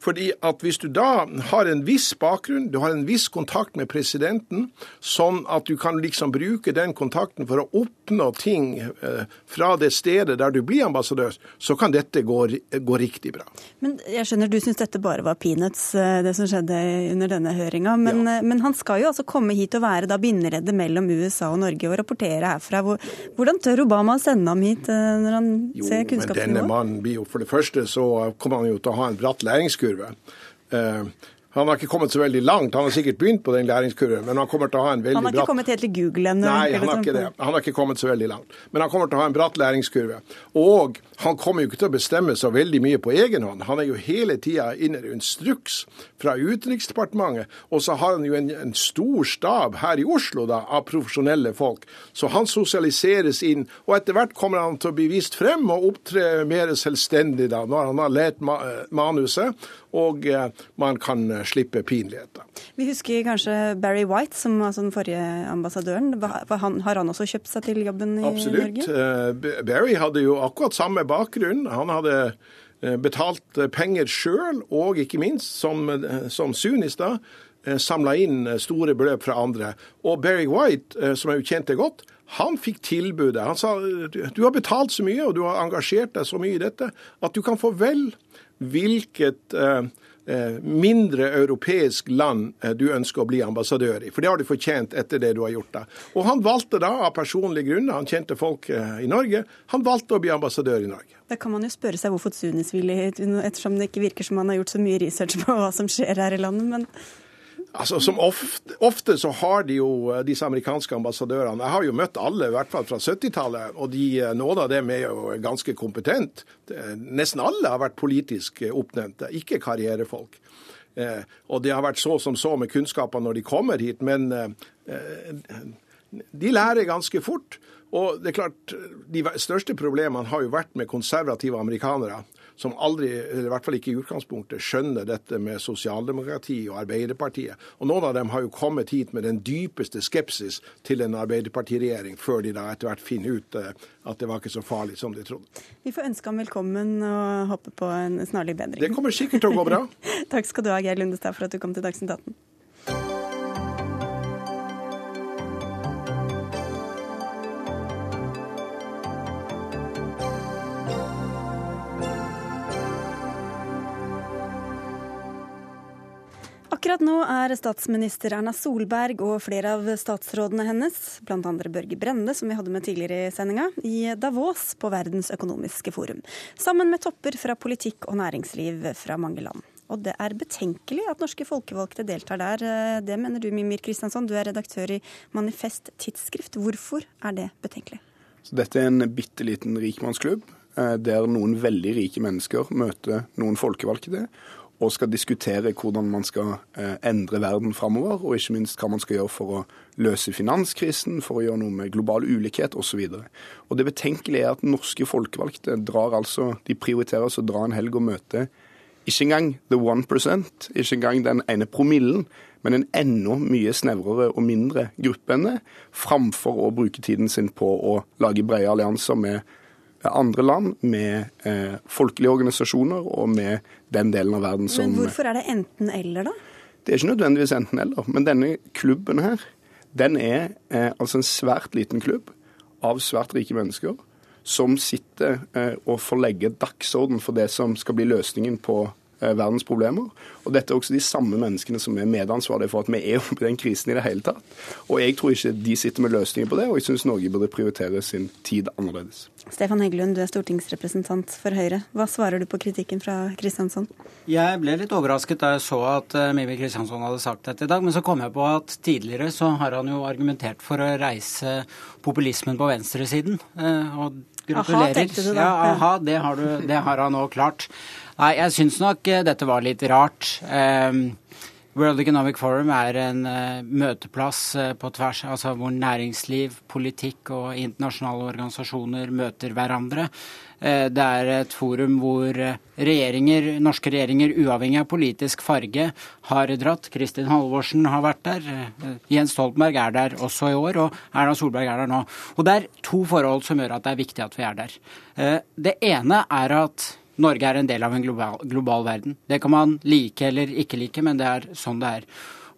Fordi at Hvis du da har en viss bakgrunn, du har en viss kontakt med presidenten, sånn at du kan liksom bruke den kontakten for å oppnå ting eh, fra det stedet der du blir ambassadør, så kan dette gå, gå riktig bra. Men jeg skjønner du syns dette bare var peanuts, eh, det som skjedde under denne høringa. Men, ja. men, han skal jo altså komme hit og være da bindereddet mellom USA og Norge og rapportere herfra. Hvordan tør Obama å sende ham hit når han jo, ser kunnskapsnivået? Denne mannen blir jo for det første så kommer han jo til å ha en bratt læringskurve. Uh, han har ikke kommet så veldig langt. Han har sikkert begynt på den læringskurven, men han kommer til å ha en veldig bratt Han har ikke bratt... kommet helt til Google ennå? Nei, han har ikke det. Han har ikke kommet så veldig langt. Men han kommer til å ha en bratt læringskurve. Og han kommer jo ikke til å bestemme så veldig mye på egen hånd. Han er jo hele tida en instruks fra Utenriksdepartementet. Og så har han jo en, en, stor stab her i Oslo da, av profesjonelle folk. Så han sosialiseres inn. Og etter hvert kommer han til å bli vist frem og opptre mer selvstendig da, når han har lest manuset og eh, man kan eh, slippe pinligheter. Vi husker kanskje Barry White, som var den forrige ambassadøren. Han, har han også kjøpt seg til jobben i Absolutt. Norge? Absolutt. Eh, Barry hadde jo akkurat samme bakgrunn. Han hadde betalt penger sjøl, og ikke minst, som, som da, samla inn store beløp fra andre. Og Barry White, som jeg kjente godt, han fikk tilbudet. Han sa du har betalt så mye og du har engasjert deg så mye i dette at du kan få vel hvilket eh, eh, mindre europeisk land eh, du ønsker å bli ambassadør i. For det har du fortjent etter det du har gjort. da. Og han valgte da, av personlige grunner, han kjente folk i Norge, han valgte å bli ambassadør i Norge. Da kan man jo spørre seg hvorfor Sunis ville ettersom det ikke virker som han har gjort så mye research på hva som skjer her i landet. men... Altså, som ofte, ofte, så har de jo eh, disse amerikanske ambassadørene Jeg har jo møtt alle, i hvert fall fra 70-tallet, og de, eh, av dem er jo ganske kompetente. Nesten alle har vært politisk eh, oppnevnte, ikke karrierefolk. Og det har vært så som så med kunnskaper når de kommer hit, men de lærer ganske fort. Og det er klart, De største problemene har jo vært med konservative amerikanere som aldri, eller i hvert fall ikke i utgangspunktet, skjønner dette med sosialdemokrati og Arbeiderpartiet. Og noen av dem har jo kommet hit med den dypeste skepsis til en Arbeiderpartiregjering, før de da etter hvert finner ut eh, at det var ikke så farlig som de trodde. Vi får ønske ham velkommen og håpe på en snarlig bedring. Det kommer sikkert til å gå bra. (laughs) Takk skal du ha, Geir Lundestad, for at du kom til Dagsnytt 18. Akkurat nå er statsminister Erna Solberg og flere av statsrådene hennes, bl.a. Børge Brende, som vi hadde med tidligere i sendinga, i Davos på Verdens økonomiske forum. Sammen med topper fra politikk og næringsliv fra mange land. Og det er betenkelig at norske folkevalgte deltar der. Det mener du, Mimir Kristiansson, du er redaktør i Manifest Tidsskrift. Hvorfor er det betenkelig? Så dette er en bitte liten rikmannsklubb eh, der noen veldig rike mennesker møter noen folkevalgte og skal diskutere hvordan man skal eh, endre verden framover, og ikke minst hva man skal gjøre for å løse finanskrisen, for å gjøre noe med global ulikhet osv. Det betenkelige er at norske folkevalgte drar altså, de prioriterer altså å dra en helg og møte ikke engang the one percent, ikke engang den ene promillen, men en enda mye snevrere og mindre gruppe enn det, framfor å bruke tiden sin på å lage brede allianser med andre land, med eh, folkelige organisasjoner og med den delen av verden som Men hvorfor er det enten-eller, da? Det er ikke nødvendigvis enten-eller. Men denne klubben her, den er eh, altså en svært liten klubb av svært rike mennesker som sitter eh, og får legge dagsorden for det som skal bli løsningen på verdens problemer. Og dette er også de samme menneskene som er medansvarlige for at vi er oppe i den krisen i det hele tatt. Og jeg tror ikke de sitter med løsninger på det, og jeg syns Norge burde prioritere sin tid annerledes. Stefan Heggelund, du er stortingsrepresentant for Høyre. Hva svarer du på kritikken fra Kristiansson? Jeg ble litt overrasket da jeg så at uh, Mimi Kristiansson hadde sagt dette i dag, men så kom jeg på at tidligere så har han jo argumentert for å reise populismen på venstresiden. Uh, og gratulerer. Aha, tenkte du da. Ja, aha, det har, du, det har han nå klart. Nei, jeg syns nok eh, dette var litt rart. Um, World Economic Forum er en uh, møteplass uh, på tvers, altså hvor næringsliv, politikk og internasjonale organisasjoner møter hverandre. Uh, det er et forum hvor regjeringer, norske regjeringer, uavhengig av politisk farge, har dratt. Kristin Halvorsen har vært der. Jens Stoltenberg er der også i år, og Erna Solberg er der nå. Og det er to forhold som gjør at det er viktig at vi er der. Det ene er at Norge er en del av en global, global verden. Det kan man like eller ikke like, men det er sånn det er.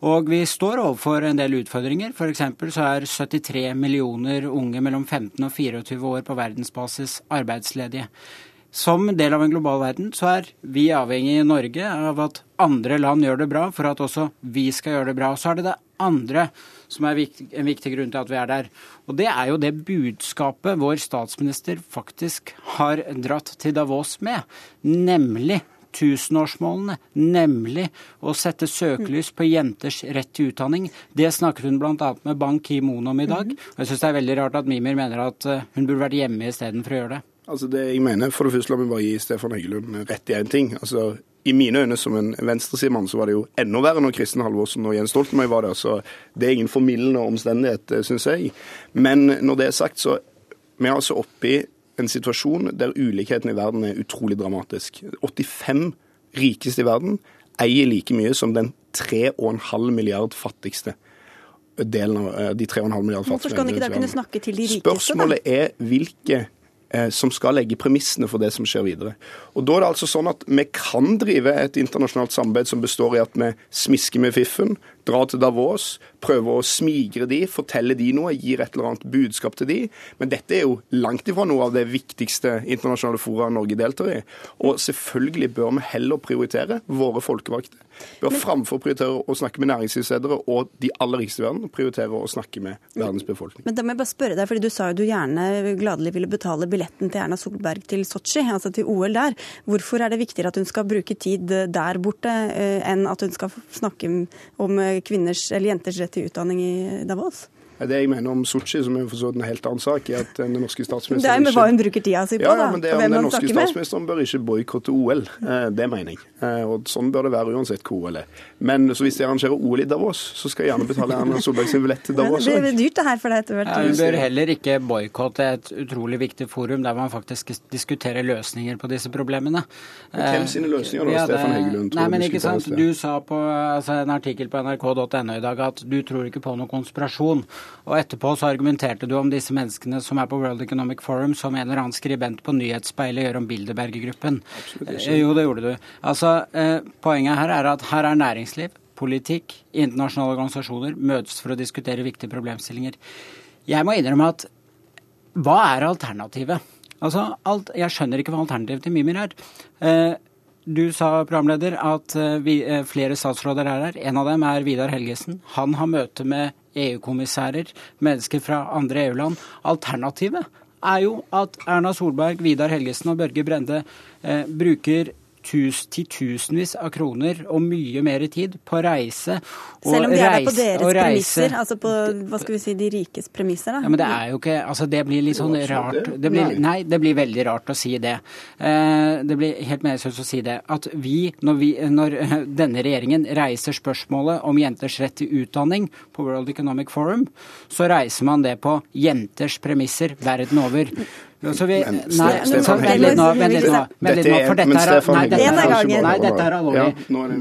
Og vi står overfor en del utfordringer. F.eks. så er 73 millioner unge mellom 15 og 24 år på verdensbasis arbeidsledige. Som del av en global verden så er vi avhengig i Norge av at andre land gjør det bra, for at også vi skal gjøre det bra. Og Så er det det andre som er en viktig grunn til at vi er der. Og det er jo det budskapet vår statsminister faktisk har dratt til Davos med, nemlig tusenårsmålene, nemlig å sette søkelys på jenters rett til utdanning. Det snakket hun bl.a. med Ban Ki-moon om i dag. Mhm. Og jeg syns det er veldig rart at Mimir mener at eh, hun burde vært hjemme istedenfor å gjøre det. Altså det jeg mener, For det første la meg bare gi Stefan Heggelund rett i én ting. Altså, I mine øyne som en venstresidemann så var det jo enda verre når Kristin Halvorsen og Jens Stoltenberg var der. Så det er ingen formildende omstendighet, eh, syns jeg. Men når det er sagt, så vi er altså oppe i en situasjon der ulikheten i verden er utrolig dramatisk. 85 rikeste i verden eier like mye som den 3,5 milliard fattigste delen av eh, de 3,5 milliard fattigste. Hvorfor skal han ikke da kunne snakke til de rikeste? Spørsmålet er hvilke som skal legge premissene for det som skjer videre. Og da er det altså sånn at Vi kan drive et internasjonalt samarbeid som består i at vi smisker med fiffen, drar til Davos, prøver å smigre de, fortelle de noe, gir et eller annet budskap til de. Men dette er jo langt ifra noe av det viktigste internasjonale fora Norge deltar i. Og selvfølgelig bør vi heller prioritere våre folkevalgte. Bør framfor prioritere å snakke med næringslivsledere og de aller rikeste i verden, prioritere å snakke med verdens befolkning. Men da må jeg bare spørre deg, fordi Du sa jo du gjerne gladelig ville betale billetten til Erna Solberg til Sotsji, altså til OL der. Hvorfor er det viktigere at hun skal bruke tid der borte, eh, enn at hun skal snakke om kvinners eller jenters rett til utdanning i Davos? Det jeg mener om Sotsji, som er for så vidt en helt annen sak, er at den norske statsministeren Det er med hva hun bruker tida si på, da. Ja, men det er om Den norske statsministeren bør ikke boikotte OL. Eh, det mener jeg. Eh, og sånn bør det være uansett hvor OL er. Men så hvis de arrangerer OL i Davos, så skal jeg gjerne betale Erna Solberg sin billett til Davos. Det blir dyrt det her for deg etter hvert. Ja, hun bør heller ikke boikotte et utrolig viktig forum der man faktisk diskuterer løsninger på disse problemene. Men hvem sine løsninger da, ja, det, Stefan Heggelund? Nei, men ikke sant. Du sa på altså, en artikkel på nrk.no i dag at du tror ikke på noen konspirasjon. Og etterpå så argumenterte du om disse menneskene som er på World Economic Forum, som en eller annen skribent på Nyhetsspeilet gjør om Bilderberger-gruppen. Eh, jo, det gjorde du. Altså, eh, Poenget her er at her er næringsliv, politikk, internasjonale organisasjoner møtes for å diskutere viktige problemstillinger. Jeg må innrømme at hva er alternativet? Altså, alt, Jeg skjønner ikke hva alternativet til Mimir er. Eh, du sa, programleder, at vi, flere statsråder er her. En av dem er Vidar Helgesen. Han har møte med EU-kommissærer, mennesker fra andre EU-land. Alternativet er jo at Erna Solberg, Vidar Helgesen og Børge Brende eh, bruker titusenvis av kroner og mye mer tid på å reise. Selv om de er der på deres premisser, altså på hva skal vi si, de rikes premisser? da? Ja, men Det er jo ikke, altså det blir litt sånn rart det blir, Nei, det blir veldig rart å si det. Eh, det blir helt meningsløst å si det. At vi når, vi, når (laughs) denne regjeringen reiser spørsmålet om jenters rett til utdanning på World Economic Forum, så reiser man det på jenters premisser verden over. Så vi, nei, vent litt nå, vent litt nå. Vent litt nå, for dette er Nei, dette er, nei, dette er alvorlig.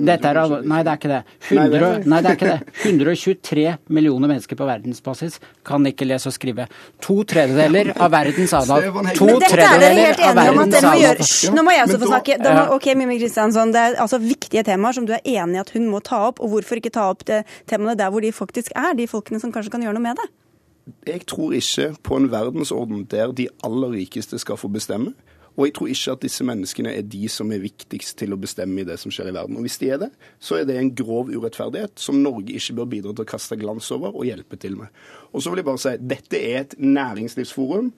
Dette er alvorlig. Nei, det er ikke det. 100, nei, det er ikke det. 123 millioner mennesker på verdensbasis kan ikke lese og skrive. To tredjedeler av verdens adal. To tredjedeler av verdens adal. Nå må jeg også få snakke. Da, ok, Mimmi Kristiansson, Det er altså viktige temaer som du er enig i at hun må ta opp. Og hvorfor ikke ta opp det, temaene der hvor de faktisk er, de folkene som kanskje kan gjøre noe med det? Jeg tror ikke på en verdensorden der de aller rikeste skal få bestemme. Og jeg tror ikke at disse menneskene er de som er viktigst til å bestemme i det som skjer i verden. Og hvis de er det, så er det en grov urettferdighet som Norge ikke bør bidra til å kaste glans over og hjelpe til med. Og så vil jeg bare si dette er et næringslivsforum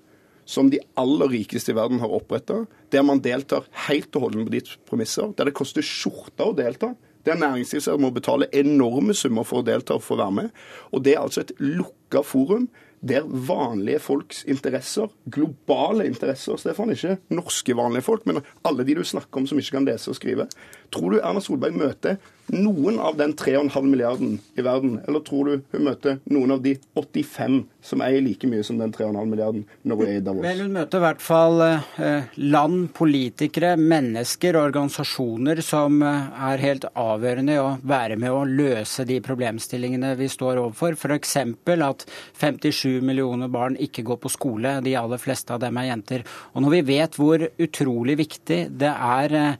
som de aller rikeste i verden har oppretta, der man deltar helt og holdent på ditt premisser, der det koster skjorta å delta. Der næringslivet må betale enorme summer for å delta og få være med. Og det er altså et lukka forum der vanlige folks interesser, globale interesser, Stefan, ikke norske vanlige folk, men alle de du snakker om som ikke kan lese og skrive, tror du Erna Solberg møter noen av den 3,5 milliarden i verden? Eller tror du hun møter noen av de 85 som eier like mye som den 3,5 milliarden når hun er i Davos? Vel, hun møter i hvert fall eh, land, politikere, mennesker og organisasjoner som eh, er helt avgjørende i å være med å løse de problemstillingene vi står overfor. F.eks. at at 57 millioner barn ikke går på skole. De aller fleste av dem er jenter. Og når vi vet hvor utrolig viktig det er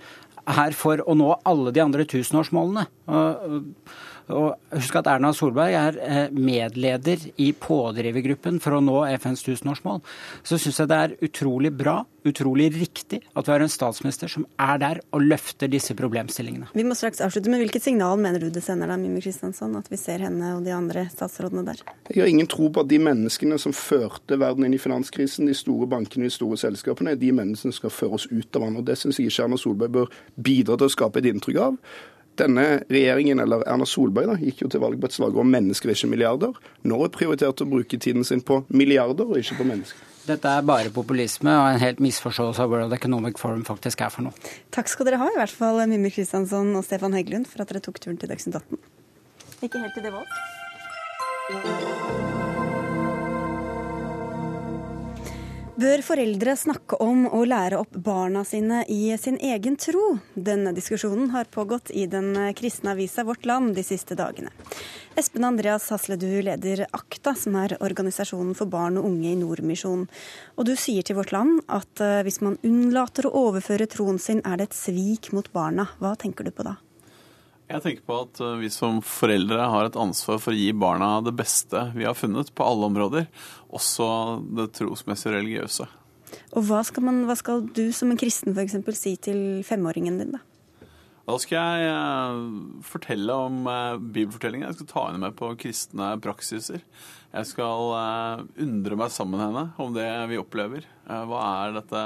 her for å nå alle de andre tusenårsmålene og husk at Erna Solberg er eh, medleder i pådrivergruppen for å nå FNs tusenårsmål. Så syns jeg det er utrolig bra, utrolig riktig, at vi har en statsminister som er der og løfter disse problemstillingene. Vi må straks avslutte, men Hvilket signal mener du det sender da, Mimmi Kristiansson, at vi ser henne og de andre statsrådene der? Jeg har ingen tro på at de menneskene som førte verden inn i finanskrisen, de store bankene, de store selskapene, er de menneskene som skal føre oss ut av den. Og Det syns jeg ikke Erna Solberg bør bidra til å skape et inntrykk av. Denne regjeringen, eller Erna Solberg, da, gikk jo til valg på et slagord om mennesker, ikke milliarder. Nå er prioritert å bruke tiden sin på milliarder, og ikke på mennesker. Dette er bare populisme og en helt misforståelse av World Economic Forum faktisk er for noe. Takk skal dere ha, i hvert fall Mimmi Kristiansson og Stefan Heggelund, for at dere tok turen til Dagsnytt 18. Ikke helt til det valg. Bør foreldre snakke om å lære opp barna sine i sin egen tro? Denne diskusjonen har pågått i den kristne avisa Vårt Land de siste dagene. Espen Andreas Hasledu leder AKTA, som er organisasjonen for barn og unge i Nordmisjon. Og du sier til Vårt Land at eh, hvis man unnlater å overføre troen sin, er det et svik mot barna. Hva tenker du på da? Jeg tenker på at eh, vi som foreldre har et ansvar for å gi barna det beste vi har funnet på alle områder, også det trosmessige og religiøse. Og hva skal, man, hva skal du som en kristen f.eks. si til femåringen din, da? Da skal jeg eh, fortelle om bibelfortellingen. Jeg skal ta henne med på kristne praksiser. Jeg skal undre meg sammen med henne om det vi opplever. Hva er dette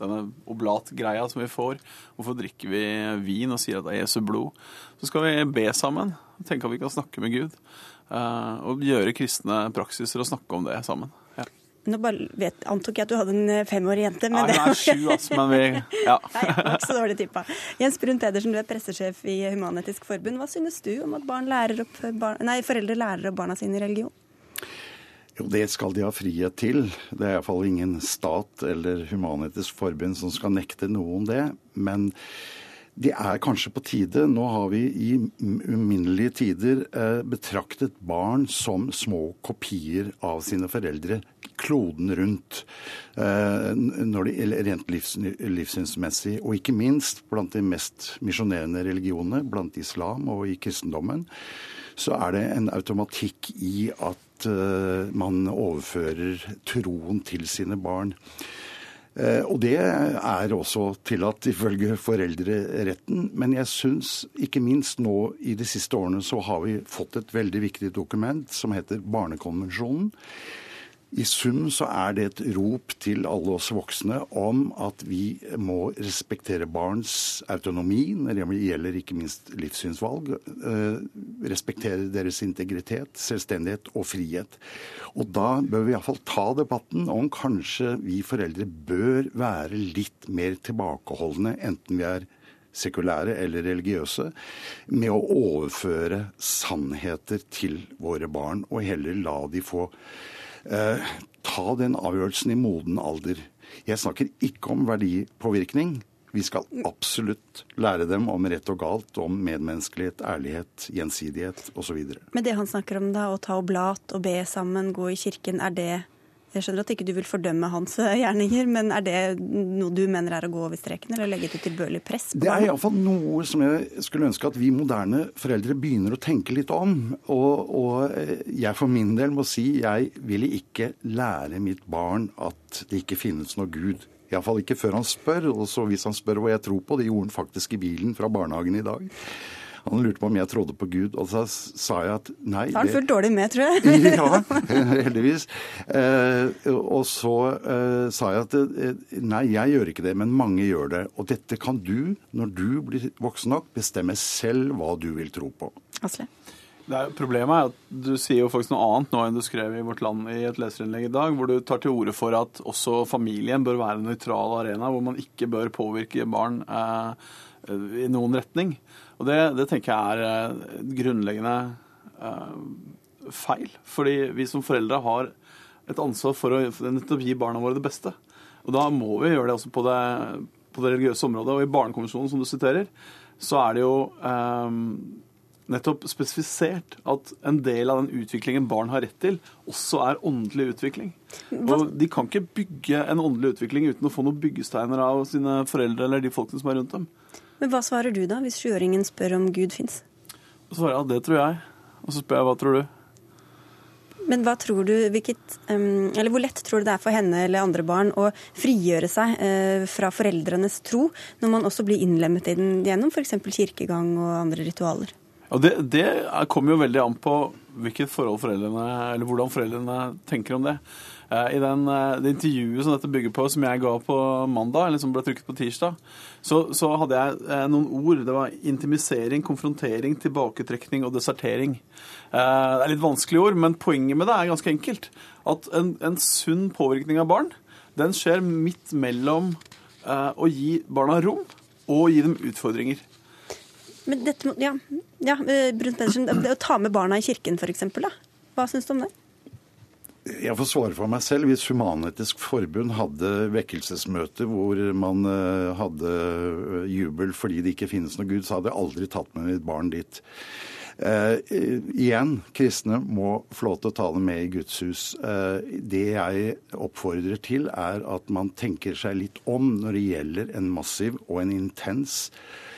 denne oblatgreia som vi får. Hvorfor drikker vi vin og sier at det er Jesu blod? Så skal vi be sammen. Tenke at vi kan snakke med Gud. Uh, og gjøre kristne praksiser og snakke om det sammen. Ja. Nå bare vet, antok jeg at du hadde en eh, femårig jente. Men Nei, hun er sju, altså, men vi (laughs) Ja. Nei, ikke så dårlig tippa. Jens Brun Pedersen, du er pressesjef i Human-Etisk Forbund. Hva synes du om at lærer opp, barn, nei, foreldre lærer opp barna sine i religion? Jo, det skal de ha frihet til. Det er iallfall ingen stat eller Human-Etisk Forbund som skal nekte noen det. Men det er kanskje på tide. Nå har vi i uminnelige tider eh, betraktet barn som små kopier av sine foreldre kloden rundt. Eh, når de, rent livs, livssynsmessig. Og ikke minst blant de mest misjonerende religionene, blant islam og i kristendommen, så er det en automatikk i at Eh, man overfører troen til sine barn. Eh, og det er også tillatt ifølge foreldreretten. Men jeg syns ikke minst nå i de siste årene så har vi fått et veldig viktig dokument som heter Barnekonvensjonen. I sum så er det et rop til alle oss voksne om at vi må respektere barns autonomi når det gjelder ikke minst livssynsvalg. Eh, respektere deres integritet, selvstendighet og frihet. Og da bør vi iallfall ta debatten om kanskje vi foreldre bør være litt mer tilbakeholdne, enten vi er sekulære eller religiøse, med å overføre sannheter til våre barn, og heller la de få Eh, ta den avgjørelsen i moden alder. Jeg snakker ikke om verdipåvirkning. Vi skal absolutt lære dem om rett og galt, om medmenneskelighet, ærlighet, gjensidighet osv. Men det han snakker om da, å ta oblat og be sammen, gå i kirken, er det jeg skjønner at ikke du vil fordømme hans gjerninger, men er det noe du mener er å gå over streken, eller legge et utilbørlig press på Det er iallfall noe som jeg skulle ønske at vi moderne foreldre begynner å tenke litt om. Og, og jeg for min del må si jeg ville ikke lære mitt barn at det ikke finnes noe Gud. Iallfall ikke før han spør. Og så hvis han spør hva jeg tror på, det gjorde han faktisk i bilen fra barnehagen i dag. Han lurte på om jeg trodde på Gud, og så sa jeg at nei Da har han fulgt dårlig med, tror jeg. (laughs) ja, heldigvis. Eh, og så eh, sa jeg at eh, nei, jeg gjør ikke det, men mange gjør det. Og dette kan du, når du blir voksen nok, bestemme selv hva du vil tro på. Asle? Er, problemet er at du sier jo faktisk noe annet nå enn du skrev i Vårt Land i et leserinnlegg i dag, hvor du tar til orde for at også familien bør være en nøytral arena, hvor man ikke bør påvirke barn eh, i noen retning. Og det, det tenker jeg er eh, grunnleggende eh, feil. Fordi vi som foreldre har et ansvar for å nettopp gi barna våre det beste. Og da må vi gjøre det også på det, på det religiøse området. Og i Barnekonvensjonen, som du siterer, så er det jo um, nettopp spesifisert at en del av den utviklingen barn har rett til, også er åndelig utvikling. Og De kan ikke bygge en åndelig utvikling uten å få noen byggesteiner av sine foreldre eller de folkene som er rundt dem. Men hva svarer du da, hvis sjuåringen spør om Gud fins? Svarer jeg at det tror jeg. Og så spør jeg hva tror du? Men hva tror du, hvilket, eller hvor lett tror du det er for henne eller andre barn å frigjøre seg uh, fra foreldrenes tro, når man også blir innlemmet i den gjennom f.eks. kirkegang og andre ritualer? Og det, det kommer jo veldig an på hvilket forhold foreldrene, eller hvordan foreldrene tenker om det. I den, det intervjuet som dette bygger på, som jeg ga på mandag, eller som ble trykket på tirsdag, så, så hadde jeg noen ord. Det var intimisering, konfrontering, tilbaketrekning og desertering. Det er litt vanskelige ord, men poenget med det er ganske enkelt. At en, en sunn påvirkning av barn, den skjer midt mellom å gi barna rom og gi dem utfordringer. Men dette, ja, ja Brunt Pedersen, det å ta med barna i kirken f.eks., hva syns du om det? Jeg får svare for meg selv. Hvis Human-Etisk Forbund hadde vekkelsesmøte hvor man hadde jubel fordi det ikke finnes noe Gud, så hadde jeg aldri tatt med mitt barn dit. Eh, igjen, kristne må få lov til å ta det med i Guds hus. Eh, det jeg oppfordrer til, er at man tenker seg litt om når det gjelder en massiv og en intens Eh,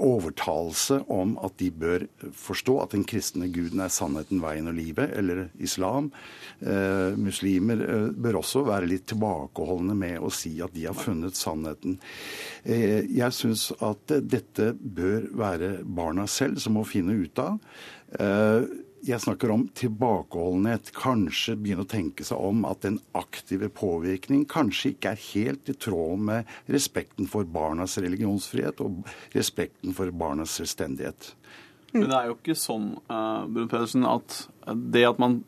overtalelse om at de bør forstå at den kristne guden er sannheten, veien og livet, eller islam. Eh, muslimer eh, bør også være litt tilbakeholdne med å si at de har funnet sannheten. Eh, jeg syns at dette bør være barna selv som må finne ut av. Eh, jeg snakker om tilbakeholdenhet. Kanskje begynne å tenke seg om at den aktive påvirkning kanskje ikke er helt i tråd med respekten for barnas religionsfrihet og respekten for barnas selvstendighet. Men det er jo ikke sånn uh, Brun Pedersen, at det at man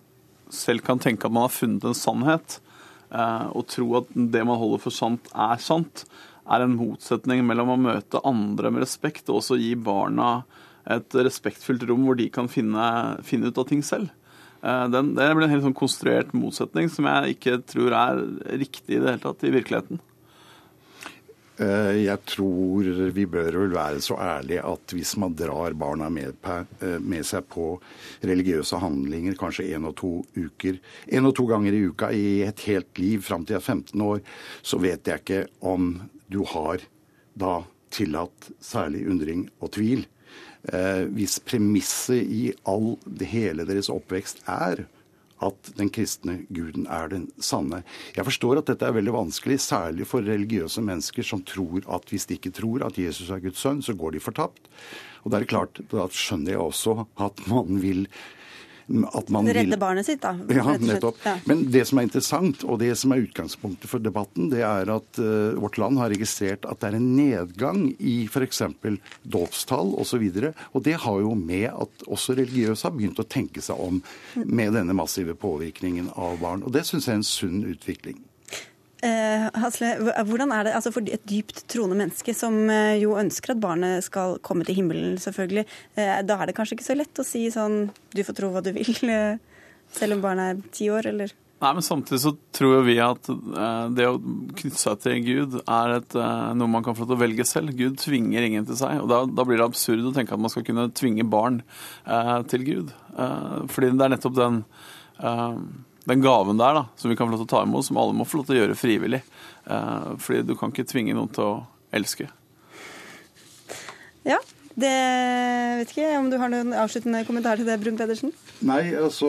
selv kan tenke at man har funnet en sannhet, uh, og tro at det man holder for sant, er sant, er en motsetning mellom å møte andre med respekt og også gi barna et respektfullt rom hvor de kan finne, finne ut av ting selv. Den, det blir en helt sånn konstruert motsetning som jeg ikke tror er riktig i det hele tatt i virkeligheten. Jeg tror vi bør vel være så ærlige at hvis man drar barna med, med seg på religiøse handlinger kanskje én og to uker, en og to ganger i uka i et helt liv fram til jeg er 15 år, så vet jeg ikke om du har da tillatt særlig undring og tvil. Eh, hvis premisset i all, hele deres oppvekst er at den kristne guden er den sanne. Jeg forstår at dette er veldig vanskelig, særlig for religiøse mennesker som tror at hvis de ikke tror at Jesus er Guds sønn, så går de fortapt. Og det er klart, da skjønner jeg også at man vil at man Redde vil... barnet sitt, da. Ja, nettopp. Ja. Men det som er interessant, og det som er utgangspunktet for debatten, det er at uh, vårt land har registrert at det er en nedgang i f.eks. dåpstall osv. Og, så og det har jo med at også religiøse har begynt å tenke seg om med denne massive påvirkningen av barn. Og det syns jeg er en sunn utvikling. Eh, Hasle, hvordan er det altså for et dypt troende menneske som eh, jo ønsker at barnet skal komme til himmelen, selvfølgelig. Eh, da er det kanskje ikke så lett å si sånn du får tro hva du vil, (laughs) eh, selv om barnet er ti år, eller? Nei, men samtidig så tror vi at eh, det å knytte seg til Gud er et, eh, noe man kan få til å velge selv. Gud tvinger ingen til seg. og Da, da blir det absurd å tenke at man skal kunne tvinge barn til Gud. fordi det er nettopp den den gaven der da, som vi kan få lov til å ta imot, som alle må få lov til å gjøre frivillig. Eh, fordi du kan ikke tvinge noen til å elske. Ja, det vet ikke om du har noen avsluttende kommentar til det, Brun Pedersen? Nei, altså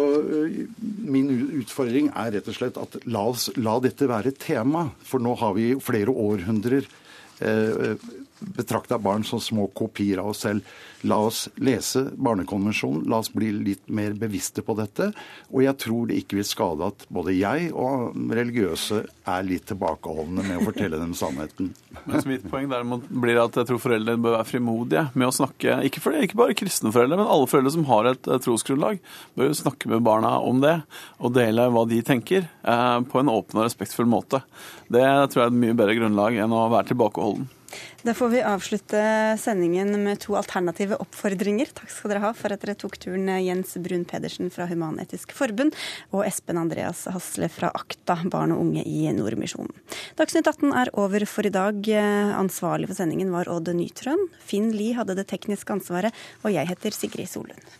min utfordring er rett og slett at la, oss, la dette være et tema. For nå har vi flere århundrer eh, betrakta barn som små kopier av oss selv. La oss lese Barnekonvensjonen, la oss bli litt mer bevisste på dette. Og jeg tror det ikke vil skade at både jeg og religiøse er litt tilbakeholdne med å fortelle dem sannheten. Mens mitt poeng derimot blir at jeg tror foreldre bør være frimodige med å snakke, ikke, det, ikke bare kristne foreldre, men alle foreldre som har et trosgrunnlag, bør snakke med barna om det og dele hva de tenker, eh, på en åpen og respektfull måte. Det tror jeg er et mye bedre grunnlag enn å være tilbakeholden. Da får vi avslutte sendingen med to alternative oppfordringer. Takk skal dere ha for at dere tok turen, Jens Brun Pedersen fra Human-Etisk Forbund og Espen Andreas Hasle fra Akta, barn og unge i Nordmisjonen. Dagsnytt 18 er over for i dag. Ansvarlig for sendingen var Odd Nytrøen. Finn Lie hadde det tekniske ansvaret, og jeg heter Sigrid Solund.